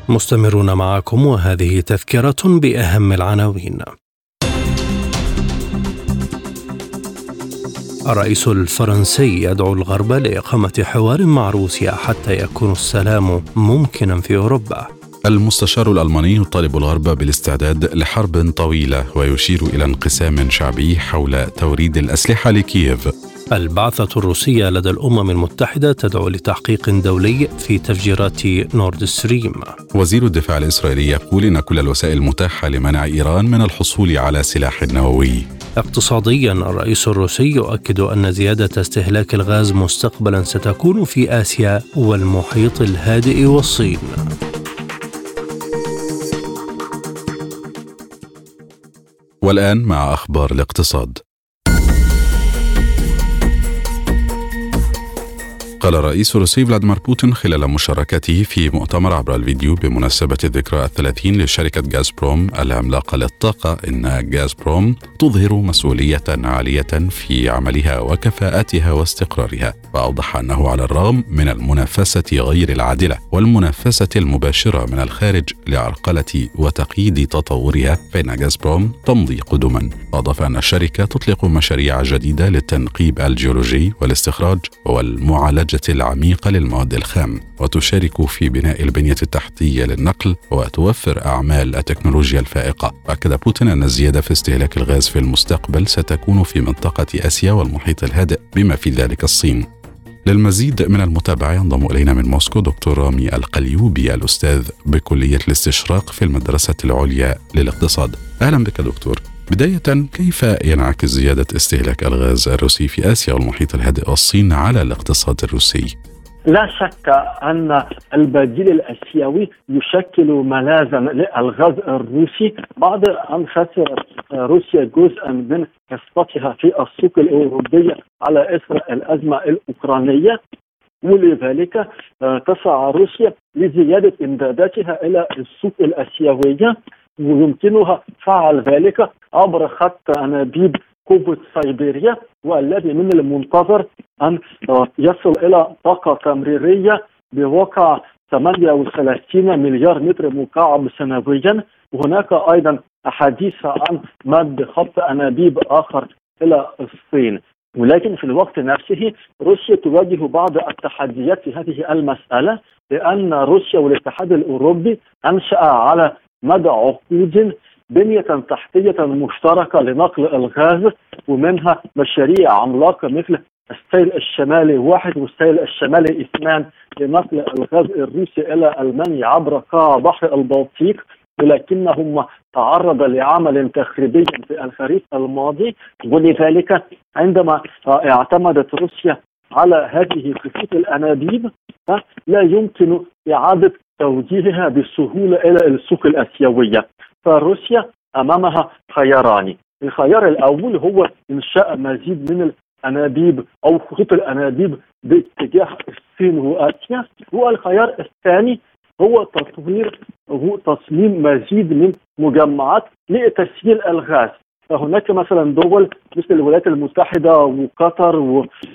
Speaker 1: مستمرون معكم وهذه تذكرة بأهم العناوين. الرئيس الفرنسي يدعو الغرب لإقامة حوار مع روسيا حتى يكون السلام ممكنا في أوروبا.
Speaker 2: المستشار الألماني يطالب الغرب بالاستعداد لحرب طويلة ويشير إلى انقسام شعبي حول توريد الأسلحة لكييف.
Speaker 1: البعثة الروسية لدى الأمم المتحدة تدعو لتحقيق دولي في تفجيرات نورد ستريم.
Speaker 2: وزير الدفاع الإسرائيلي يقول إن كل الوسائل متاحة لمنع إيران من الحصول على سلاح نووي.
Speaker 1: اقتصاديا الرئيس الروسي يؤكد أن زيادة استهلاك الغاز مستقبلا ستكون في آسيا والمحيط الهادئ والصين.
Speaker 2: والآن مع أخبار الاقتصاد. قال الرئيس الروسي فلاديمير بوتين خلال مشاركته في مؤتمر عبر الفيديو بمناسبة الذكرى الثلاثين لشركة غازبروم العملاقة للطاقة إن غازبروم تظهر مسؤولية عالية في عملها وكفاءتها واستقرارها وأوضح أنه على الرغم من المنافسة غير العادلة والمنافسة المباشرة من الخارج لعرقلة وتقييد تطورها فإن غازبروم تمضي قدما. وأضاف أن الشركة تطلق مشاريع جديدة للتنقيب الجيولوجي والاستخراج والمعالجة العميقة للمواد الخام وتشارك في بناء البنية التحتية للنقل وتوفر أعمال التكنولوجيا الفائقة. أكد بوتين أن الزيادة في استهلاك الغاز في المستقبل ستكون في منطقة آسيا والمحيط الهادئ بما في ذلك الصين. للمزيد من المتابعة ينضم إلينا من موسكو دكتور رامي القليوبي الأستاذ بكلية الاستشراق في المدرسة العليا للاقتصاد. أهلا بك دكتور. بداية كيف ينعكس زيادة استهلاك الغاز الروسي في آسيا والمحيط الهادئ والصين على الاقتصاد الروسي؟
Speaker 7: لا شك أن البديل الآسيوي يشكل ملاذا للغاز الروسي. بعد ان خسرت روسيا جزءا من حصتها في السوق الأوروبية على إثر الأزمة الأوكرانية. ولذلك تسعى روسيا لزيادة إمداداتها إلى السوق الآسيوية. ويمكنها فعل ذلك عبر خط أنابيب قوة سيبيريا والذي من المنتظر أن يصل إلى طاقة تمريرية بواقع 38 مليار متر مكعب سنويا. وهناك أيضا أحاديث عن مد خط أنابيب آخر إلى الصين. ولكن في الوقت نفسه روسيا تواجه بعض التحديات في هذه المسألة لأن روسيا والاتحاد الأوروبي أنشأ على مدى عقود بنية تحتية مشتركة لنقل الغاز ومنها مشاريع عملاقة مثل السيل الشمالي واحد والسيل الشمالي اثنان لنقل الغاز الروسي إلى ألمانيا عبر قاع بحر البلطيق ولكنهم تعرض لعمل تخريبي في الخريف الماضي. ولذلك عندما اعتمدت روسيا على هذه خطوط الأنابيب لا يمكن إعادة توجيهها بسهوله إلى السوق الأسيوية. فروسيا أمامها خياران. الخيار الأول هو إنشاء مزيد من الأنابيب أو خطوط الأنابيب باتجاه الصين وآسيا. والخيار الثاني هو تطوير هو تصميم مزيد من مجمعات لتسييل الغاز. فهناك مثلا دول مثل الولايات المتحدة وقطر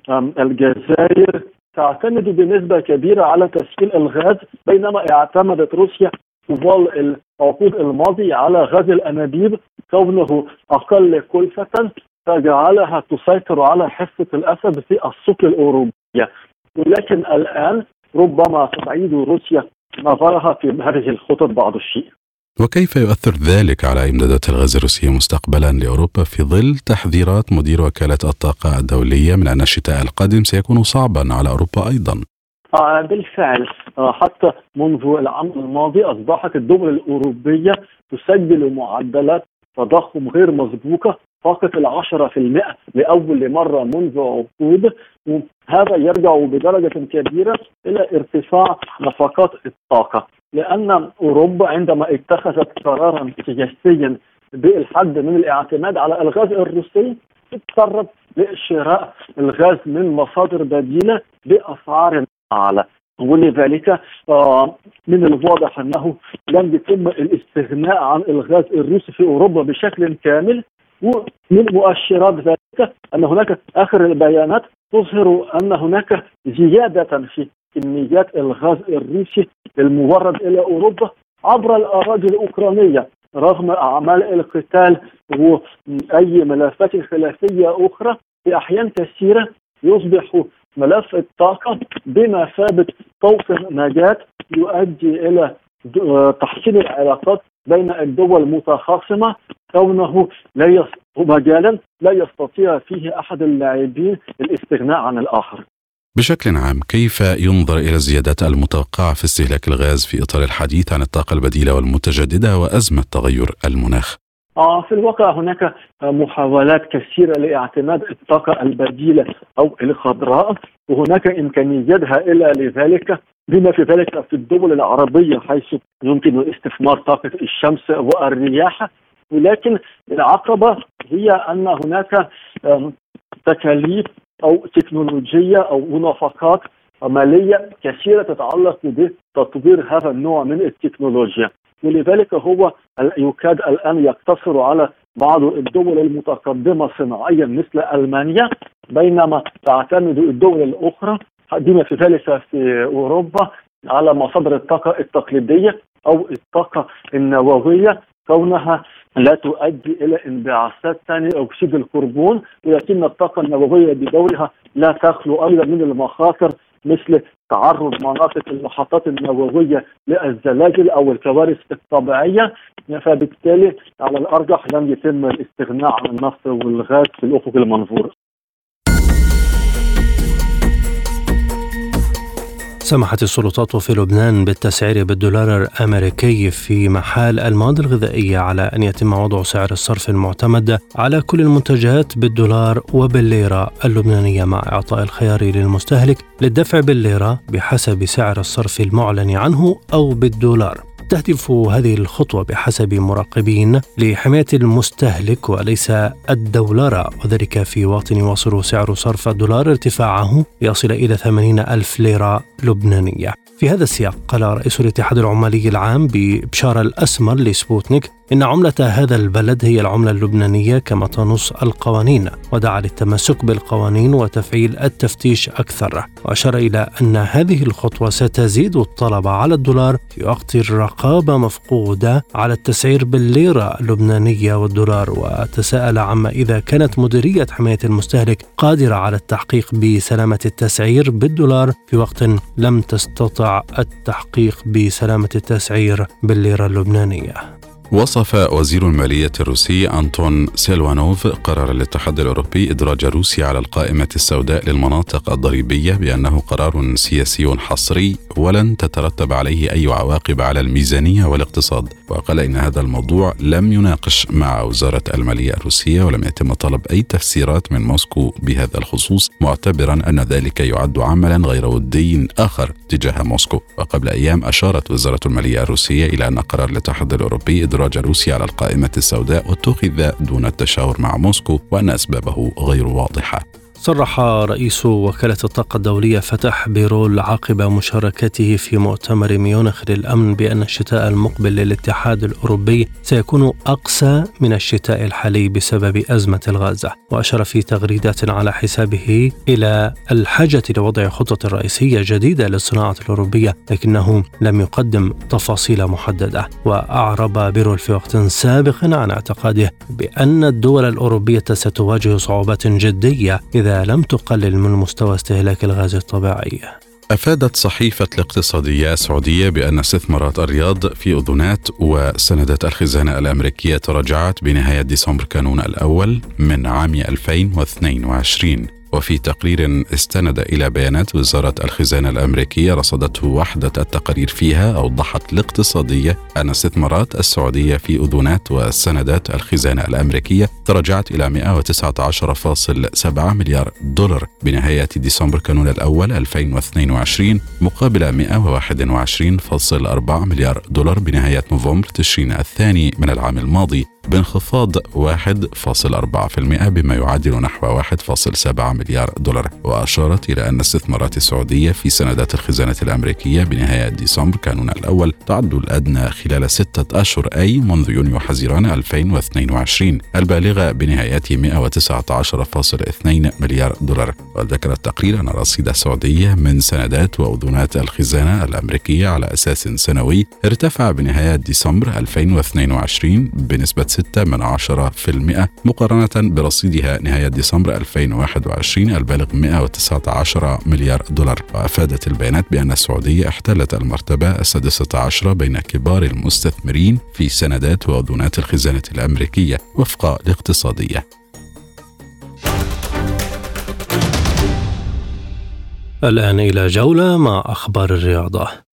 Speaker 7: والجزائر تعتمد بنسبة كبيرة على تسييل الغاز بينما اعتمدت روسيا طوال العقود الماضيه على غاز الأنابيب كونه أقل كلفة فجعلها تسيطر على حصة الأسد في السوق الأوروبية. ولكن الآن ربما تعيد روسيا نظرها في هذه الخطط بعض الشيء.
Speaker 2: وكيف يؤثر ذلك على إمدادات الغاز الروسية مستقبلا لأوروبا في ظل تحذيرات مدير وكالة الطاقة الدولية من أن الشتاء القادم سيكون صعبا على أوروبا أيضا؟
Speaker 7: آه بالفعل. آه حتى منذ العام الماضي أصبحت الدول الأوروبية تسجل معدلات تضخم غير مسبوقة فاقت العشرة في المئة لأول مرة منذ عقود. وهذا يرجع بدرجة كبيرة إلى ارتفاع نفقات الطاقة. لأن أوروبا عندما اتخذت قرارا سياسيا بالحد من الاعتماد على الغاز الروسي اضطرت لشراء الغاز من مصادر بديلة بأسعار أعلى. ولذلك آه، من الواضح أنه لم يتم الاستغناء عن الغاز الروسي في أوروبا بشكل كامل. ومن مؤشرات ذلك أن هناك آخر البيانات تظهر أن هناك زيادة في كميات الغاز الروسي المورد إلى أوروبا عبر الأراضي الأوكرانية رغم أعمال القتال وأي ملفات خلافية أخرى في أحيان كثيرة يصبح ملف الطاقة بمثابه طوق نجاه يؤدي إلى تحسين العلاقات بين الدول المتخاصمة كونه لا مجالا لا يستطيع فيه أحد اللاعبين الاستغناء عن الآخر.
Speaker 2: بشكل عام كيف ينظر إلى الزيادات المتوقعة في استهلاك الغاز في إطار الحديث عن الطاقة البديلة والمتجددة وأزمة تغير المناخ؟
Speaker 7: آه في الواقع هناك محاولات كثيرة لاعتماد الطاقة البديلة أو الخضراء وهناك امكانيات هائله لذلك بما في ذلك في الدول العربية حيث يمكن استثمار طاقة الشمس والرياح ولكن العقبة هي أن هناك تكاليف أو تكنولوجية أو نفقات ماليه كثيرة تتعلق بتطوير هذا النوع من التكنولوجيا. ولذلك هو يكاد الآن يقتصر على بعض الدول المتقدمة صناعيا مثل ألمانيا بينما تعتمد الدول الأخرى بما في ذلك في أوروبا على مصادر الطاقة التقليدية أو الطاقة النووية. كونها لا تؤدي إلى انبعاثات ثاني أكسيد الكربون ولكن الطاقة النووية بدورها لا تخلو أيضا من المخاطر مثل تعرض مناطق المحطات النووية للزلازل أو الكوارث الطبيعية فبالتالي على الأرجح لم يتم الاستغناء عن النفط والغاز في الأفق المنظور.
Speaker 1: سمحت السلطات في لبنان بالتسعير بالدولار الأمريكي في محال المواد الغذائية على أن يتم وضع سعر الصرف المعتمد على كل المنتجات بالدولار وبالليرة اللبنانية مع إعطاء الخيار للمستهلك للدفع بالليرة بحسب سعر الصرف المعلن عنه أو بالدولار. تهدف هذه الخطوة بحسب مراقبين لحماية المستهلك وليس الدولار وذلك في وقت يواصل سعر صرف الدولار ارتفاعه ليصل إلى 80 ألف ليرة لبنانية. في هذا السياق قال رئيس الاتحاد العمالي العام ببشارة الأسمر لسبوتنيك إن عملة هذا البلد هي العملة اللبنانية كما تنص القوانين ودعا للتمسك بالقوانين وتفعيل التفتيش أكثر. وأشار إلى أن هذه الخطوة ستزيد الطلب على الدولار في وقت الرقابة مفقودة على التسعير بالليرة اللبنانية والدولار. وتساءل عما إذا كانت مديرية حماية المستهلك قادرة على التحقيق بسلامة التسعير بالدولار في وقت لم تستطع التحقيق بسلامة التسعير بالليرة اللبنانية.
Speaker 2: وصف وزير المالية الروسي أنتون سيلوانوف قرار الاتحاد الأوروبي إدراج روسيا على القائمة السوداء للمناطق الضريبية بأنه قرار سياسي حصري ولن تترتب عليه أي عواقب على الميزانية والاقتصاد. وقال إن هذا الموضوع لم يناقش مع وزارة المالية الروسية ولم يتم طلب أي تفسيرات من موسكو بهذا الخصوص معتبرا أن ذلك يعد عملا غير ودي آخر تجاه موسكو. وقبل أيام أشارت وزارة المالية الروسية إلى أن قرار الاتحاد الأوروبي إدراج روسيا على القائمة السوداء اتخذ دون التشاور مع موسكو وأن أسبابه غير واضحة.
Speaker 1: صرح رئيس وكالة الطاقة الدولية فتح بيرول عقب مشاركته في مؤتمر ميونخ للأمن بأن الشتاء المقبل للاتحاد الأوروبي سيكون أقسى من الشتاء الحالي بسبب أزمة الغاز وأشار في تغريدات على حسابه إلى الحاجة لوضع خطة رئيسية جديدة للصناعة الأوروبية لكنه لم يقدم تفاصيل محددة. وأعرب بيرول في وقت سابق عن اعتقاده بأن الدول الأوروبية ستواجه صعوبات جدية إذا لم تقلل من مستوى استهلاك الغاز الطبيعي.
Speaker 2: أفادت صحيفة الاقتصادية السعودية بأن استثمارات الرياض في أذونات وسندات الخزانة الأمريكية تراجعت بنهاية ديسمبر كانون الأول من عام 2022 وفي تقرير استند إلى بيانات وزارة الخزانة الأمريكية رصدته وحدة التقارير فيها أوضحت الاقتصادية أن استثمارات السعودية في أذونات وسندات الخزانة الأمريكية تراجعت إلى 119.7 مليار دولار. بنهاية ديسمبر كانون الأول 2022 مقابل 121.4 مليار دولار. بنهاية نوفمبر تشرين الثاني من العام الماضي. بانخفاض 1.4% بما يعادل نحو 1.7 مليار دولار وأشارت إلى أن استثمارات السعودية في سندات الخزانة الأمريكية بنهاية ديسمبر كانون الأول تعد الأدنى خلال ستة أشهر أي منذ يونيو حزيران 2022 البالغة بنهاية 119.2 مليار دولار. وذكر التقرير أن رصيد السعودية من سندات وأذونات الخزانة الأمريكية على أساس سنوي ارتفع بنهاية ديسمبر 2022 بنسبة 6 من 10% مقارنة برصيدها نهاية ديسمبر 2021 البالغ 119 مليار دولار. وأفادت البيانات بأن السعودية احتلت المرتبة السادسة عشرة بين كبار المستثمرين في سندات وأذونات الخزانة الأمريكية وفق الاقتصادية.
Speaker 1: الآن إلى جولة مع أخبار الرياضة.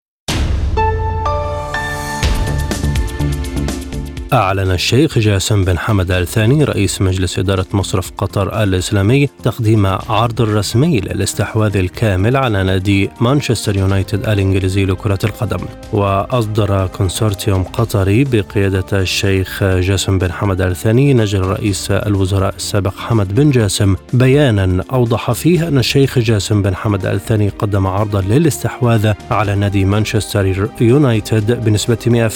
Speaker 1: أعلن الشيخ جاسم بن حمد آل ثاني رئيس مجلس إدارة مصرف قطر الإسلامي تقديم عرض رسمي للاستحواذ الكامل على نادي مانشستر يونايتد الإنجليزي لكرة القدم. وأصدر كونسورتيوم قطري بقيادة الشيخ جاسم بن حمد آل ثاني نجل رئيس الوزراء السابق حمد بن جاسم بيانا أوضح فيه أن الشيخ جاسم بن حمد آل ثاني قدم عرضا للاستحواذ على نادي مانشستر يونايتد بنسبة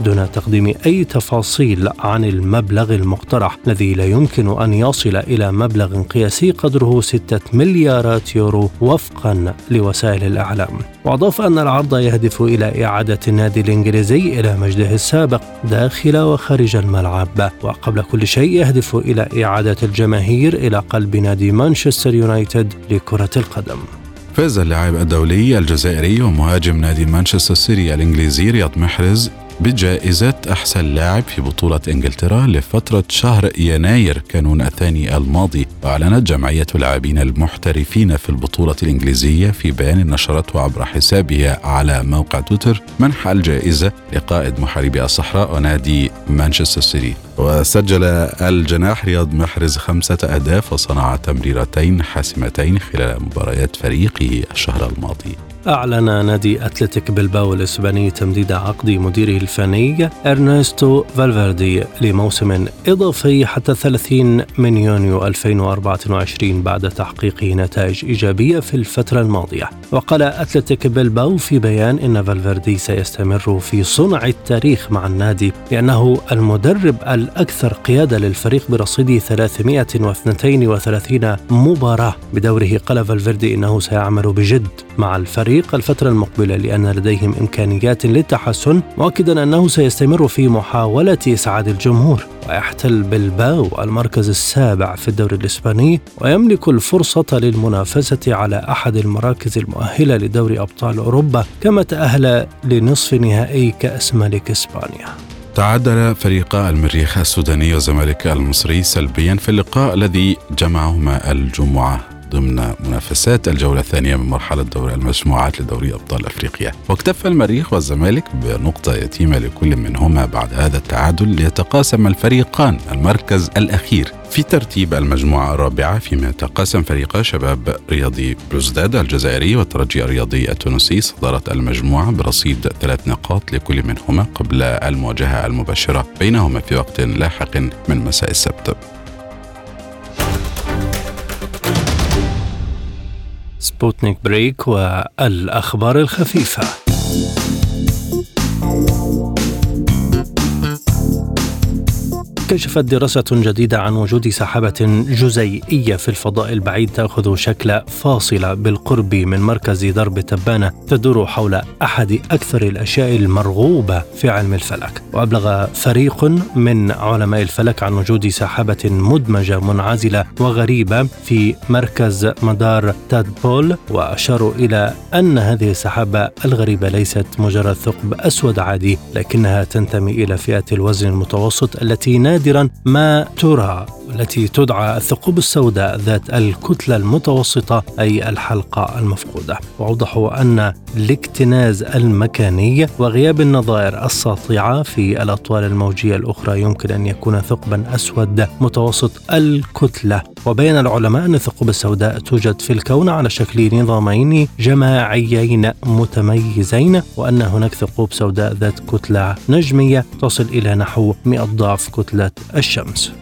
Speaker 1: 100% دون تقديم أي تفاصيل تفاصيل عن المبلغ المقترح الذي لا يمكن أن يصل إلى مبلغ قياسي قدره ستة مليارات يورو وفقا لوسائل الإعلام. وأضاف أن العرض يهدف إلى إعادة النادي الإنجليزي إلى مجده السابق داخل وخارج الملعب. وقبل كل شيء يهدف إلى إعادة الجماهير إلى قلب نادي مانشستر يونايتد لكرة القدم.
Speaker 2: فاز اللاعب الدولي الجزائري ومهاجم نادي مانشستر سيتي الإنجليزي رياض محرز بجائزة أحسن لاعب في بطولة إنجلترا لفترة شهر يناير كانون الثاني الماضي. وأعلنت جمعية اللاعبين المحترفين في البطولة الإنجليزية في بيان نشرته عبر حسابها على موقع تويتر منح الجائزة لقائد محاربي الصحراء ونادي مانشستر سيتي. وسجل الجناح رياض محرز خمسة أهداف وصنع تمريرتين حاسمتين خلال مباريات فريقه الشهر الماضي.
Speaker 1: أعلن نادي أتلتيك بلباو الإسباني تمديد عقد مديره الفني إرنستو فالفيردي لموسم إضافي حتى 30 من يونيو 2024 بعد تحقيق نتائج إيجابية في الفترة الماضية. وقال أتلتيك بلباو في بيان إن فالفيردي سيستمر في صنع التاريخ مع النادي لأنه المدرب الأكثر قيادة للفريق برصيد 332 مباراة بدوره. قال فالفيردي إنه سيعمل بجد مع الفريق الفترة المقبلة لأن لديهم إمكانيات للتحسن مؤكدا أنه سيستمر في محاولة إسعاد الجمهور ويحتل بلباو المركز السابع في الدوري الإسباني ويملك الفرصة للمنافسة على أحد المراكز المؤهلة لدوري أبطال أوروبا كما تأهل لنصف نهائي كأس ملك إسبانيا.
Speaker 2: تعادل فريقا المريخ السوداني والزمالك المصري سلبيا في اللقاء الذي جمعهما الجمعة. ضمن منافسات الجولة الثانية من مرحلة دوري المجموعات لدوري أبطال أفريقيا. واكتفى المريخ والزمالك بنقطة يتيمة لكل منهما بعد هذا التعادل ليتقاسم الفريقان المركز الأخير. في ترتيب المجموعة الرابعة فيما يتقاسم فريقا شباب رياضي بلوزداد الجزائري والترجي الرياضي التونسي صدارة المجموعة برصيد ثلاث نقاط لكل منهما قبل المواجهة المباشرة. بينهما في وقت لاحق من مساء السبت.
Speaker 1: سبوتنيك بريك والأخبار الخفيفة. كشفت دراسة جديدة عن وجود سحابة جزيئية في الفضاء البعيد تأخذ شكل فاصلة بالقرب من مركز درب تبانة تدور حول أحد أكثر الأشياء المرغوبة في علم الفلك. وأبلغ فريق من علماء الفلك عن وجود سحابة مدمجة منعزلة وغريبة في مركز مدار تادبول وأشاروا إلى أن هذه السحابة الغريبة ليست مجرد ثقب أسود عادي لكنها تنتمي إلى فئة الوزن المتوسط التي نادرا ما ترى التي تدعى الثقوب السوداء ذات الكتلة المتوسطة أي الحلقة المفقودة. وأوضحوا أن الاكتناز المكاني وغياب النظائر الساطعة في الأطوال الموجية الأخرى يمكن أن يكون ثقبا أسود متوسط الكتلة. وبين العلماء أن الثقوب السوداء توجد في الكون على شكل نظامين جماعيين متميزين وأن هناك ثقوب سوداء ذات كتلة نجمية تصل إلى نحو 100 ضعف كتلة الشمس.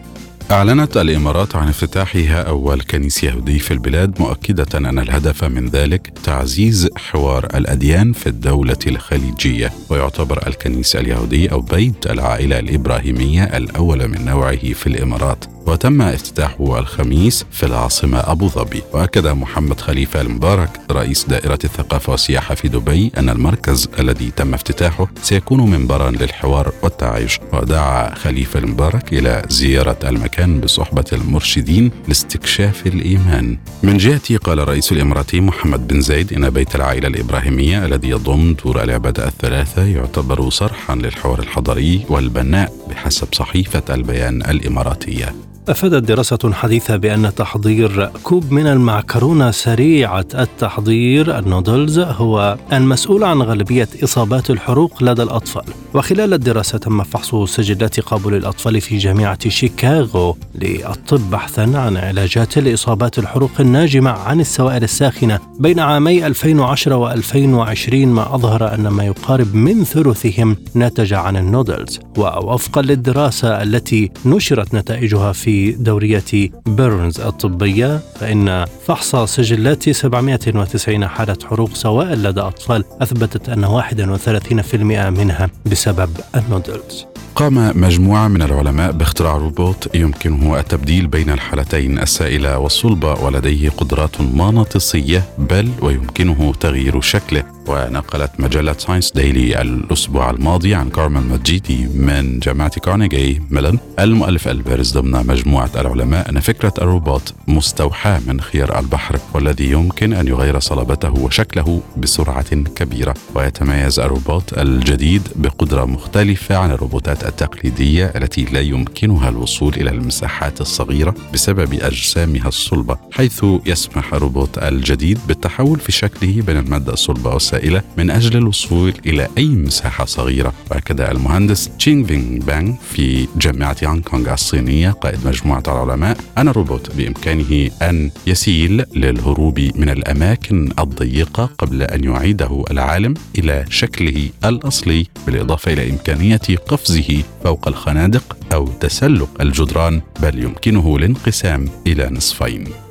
Speaker 2: أعلنت الإمارات عن افتتاحها أول كنيس يهودي في البلاد مؤكدة أن الهدف من ذلك تعزيز حوار الأديان في الدولة الخليجية. ويعتبر الكنيس اليهودي أو بيت العائلة الإبراهيمية الأول من نوعه في الإمارات. وتم افتتاحه الخميس في العاصمة أبو ظبي. وأكد محمد خليفة المبارك رئيس دائرة الثقافة والسياحة في دبي أن المركز الذي تم افتتاحه سيكون منبرا للحوار والتعايش. ودعا خليفة المبارك إلى زيارة المكان بصحبة المرشدين لاستكشاف الإيمان. من جهته قال الرئيس الإماراتي محمد بن زايد إن بيت العائلة الإبراهيمية الذي يضم دور العبادة الثلاثة يعتبر صرحا للحوار الحضاري والبناء بحسب صحيفة البيان الإماراتية.
Speaker 1: أفادت دراسة حديثة بأن تحضير كوب من المعكرونة سريعة التحضير النودلز هو المسؤول عن غالبية إصابات الحروق لدى الأطفال. وخلال الدراسة تم فحص سجلات قبول الأطفال في جامعة شيكاغو للطب بحثا عن علاجات لإصابات الحروق الناجمة عن السوائل الساخنة. بين عامي 2010 و2020 ما أظهر أن ما يقارب من ثلثهم نتج عن النودلز. ووفقا للدراسة التي نشرت نتائجها في دورية Burns الطبية فإن فحص سجلات 790 حالة حروق سوائل لدى أطفال أثبتت أن 31% منها بسبب النودلز.
Speaker 2: قام مجموعة من العلماء باختراع روبوت يمكنه التبديل بين الحالتين السائلة والصلبة ولديه قدرات مغناطيسية بل ويمكنه تغيير شكله. ونقلت مجلة Science Daily الأسبوع الماضي عن كارمن مجيدي من جامعة كارنيجي ميلون المؤلف البارز ضمن مجموعة العلماء أن فكرة الروبوت مستوحاة من خيار البحر والذي يمكن أن يغير صلابته وشكله بسرعة كبيرة. ويتميز الروبوت الجديد بقدرة مختلفة عن الروبوتات التقليدية التي لا يمكنها الوصول إلى المساحات الصغيرة بسبب أجسامها الصلبة حيث يسمح الروبوت الجديد بالتحول في شكله بين المادة الصلبة والسائلة من أجل الوصول إلى أي مساحة صغيرة. وأكد المهندس تشينغ فينغ بانغ في جامعة هونغ كونغ الصينية قائد مجموعة العلماء أن الروبوت بإمكانه أن يسيل للهروب من الأماكن الضيقة قبل أن يعيده العالم إلى شكله الأصلي بالإضافة إلى إمكانية قفزه فوق الخنادق أو تسلق الجدران بل يمكنه الانقسام إلى نصفين.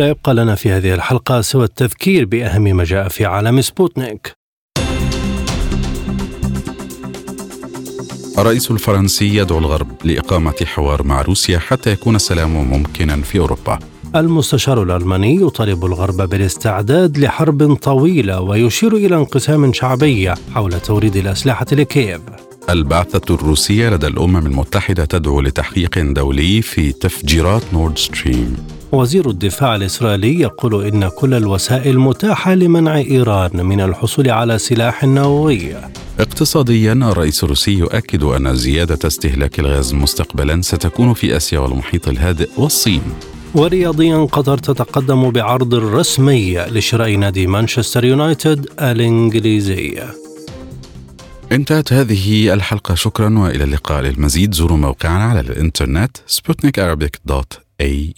Speaker 1: لا يبقى لنا في هذه الحلقة سوى التذكير بأهم ما جاء في عالم سبوتنيك.
Speaker 2: الرئيس الفرنسي يدعو الغرب لإقامة حوار مع روسيا حتى يكون السلام ممكنا في أوروبا.
Speaker 1: المستشار الألماني يطالب الغرب بالاستعداد لحرب طويلة ويشير إلى انقسام شعبي حول توريد الأسلحة لكييف.
Speaker 2: البعثة الروسية لدى الأمم المتحدة تدعو لتحقيق دولي في تفجيرات نورد ستريم.
Speaker 1: وزير الدفاع الإسرائيلي يقول إن كل الوسائل متاحة لمنع إيران من الحصول على سلاح نووي.
Speaker 2: اقتصاديا الرئيس الروسي يؤكد أن زيادة استهلاك الغاز مستقبلا ستكون في آسيا والمحيط الهادئ والصين.
Speaker 1: ورياضيا قطر تتقدم بعرض رسمي لشراء نادي مانشستر يونايتد الإنجليزي.
Speaker 2: انتهت هذه الحلقة. شكرا وإلى اللقاء. للمزيد زوروا موقعنا على الإنترنت سبوتنيك dot ae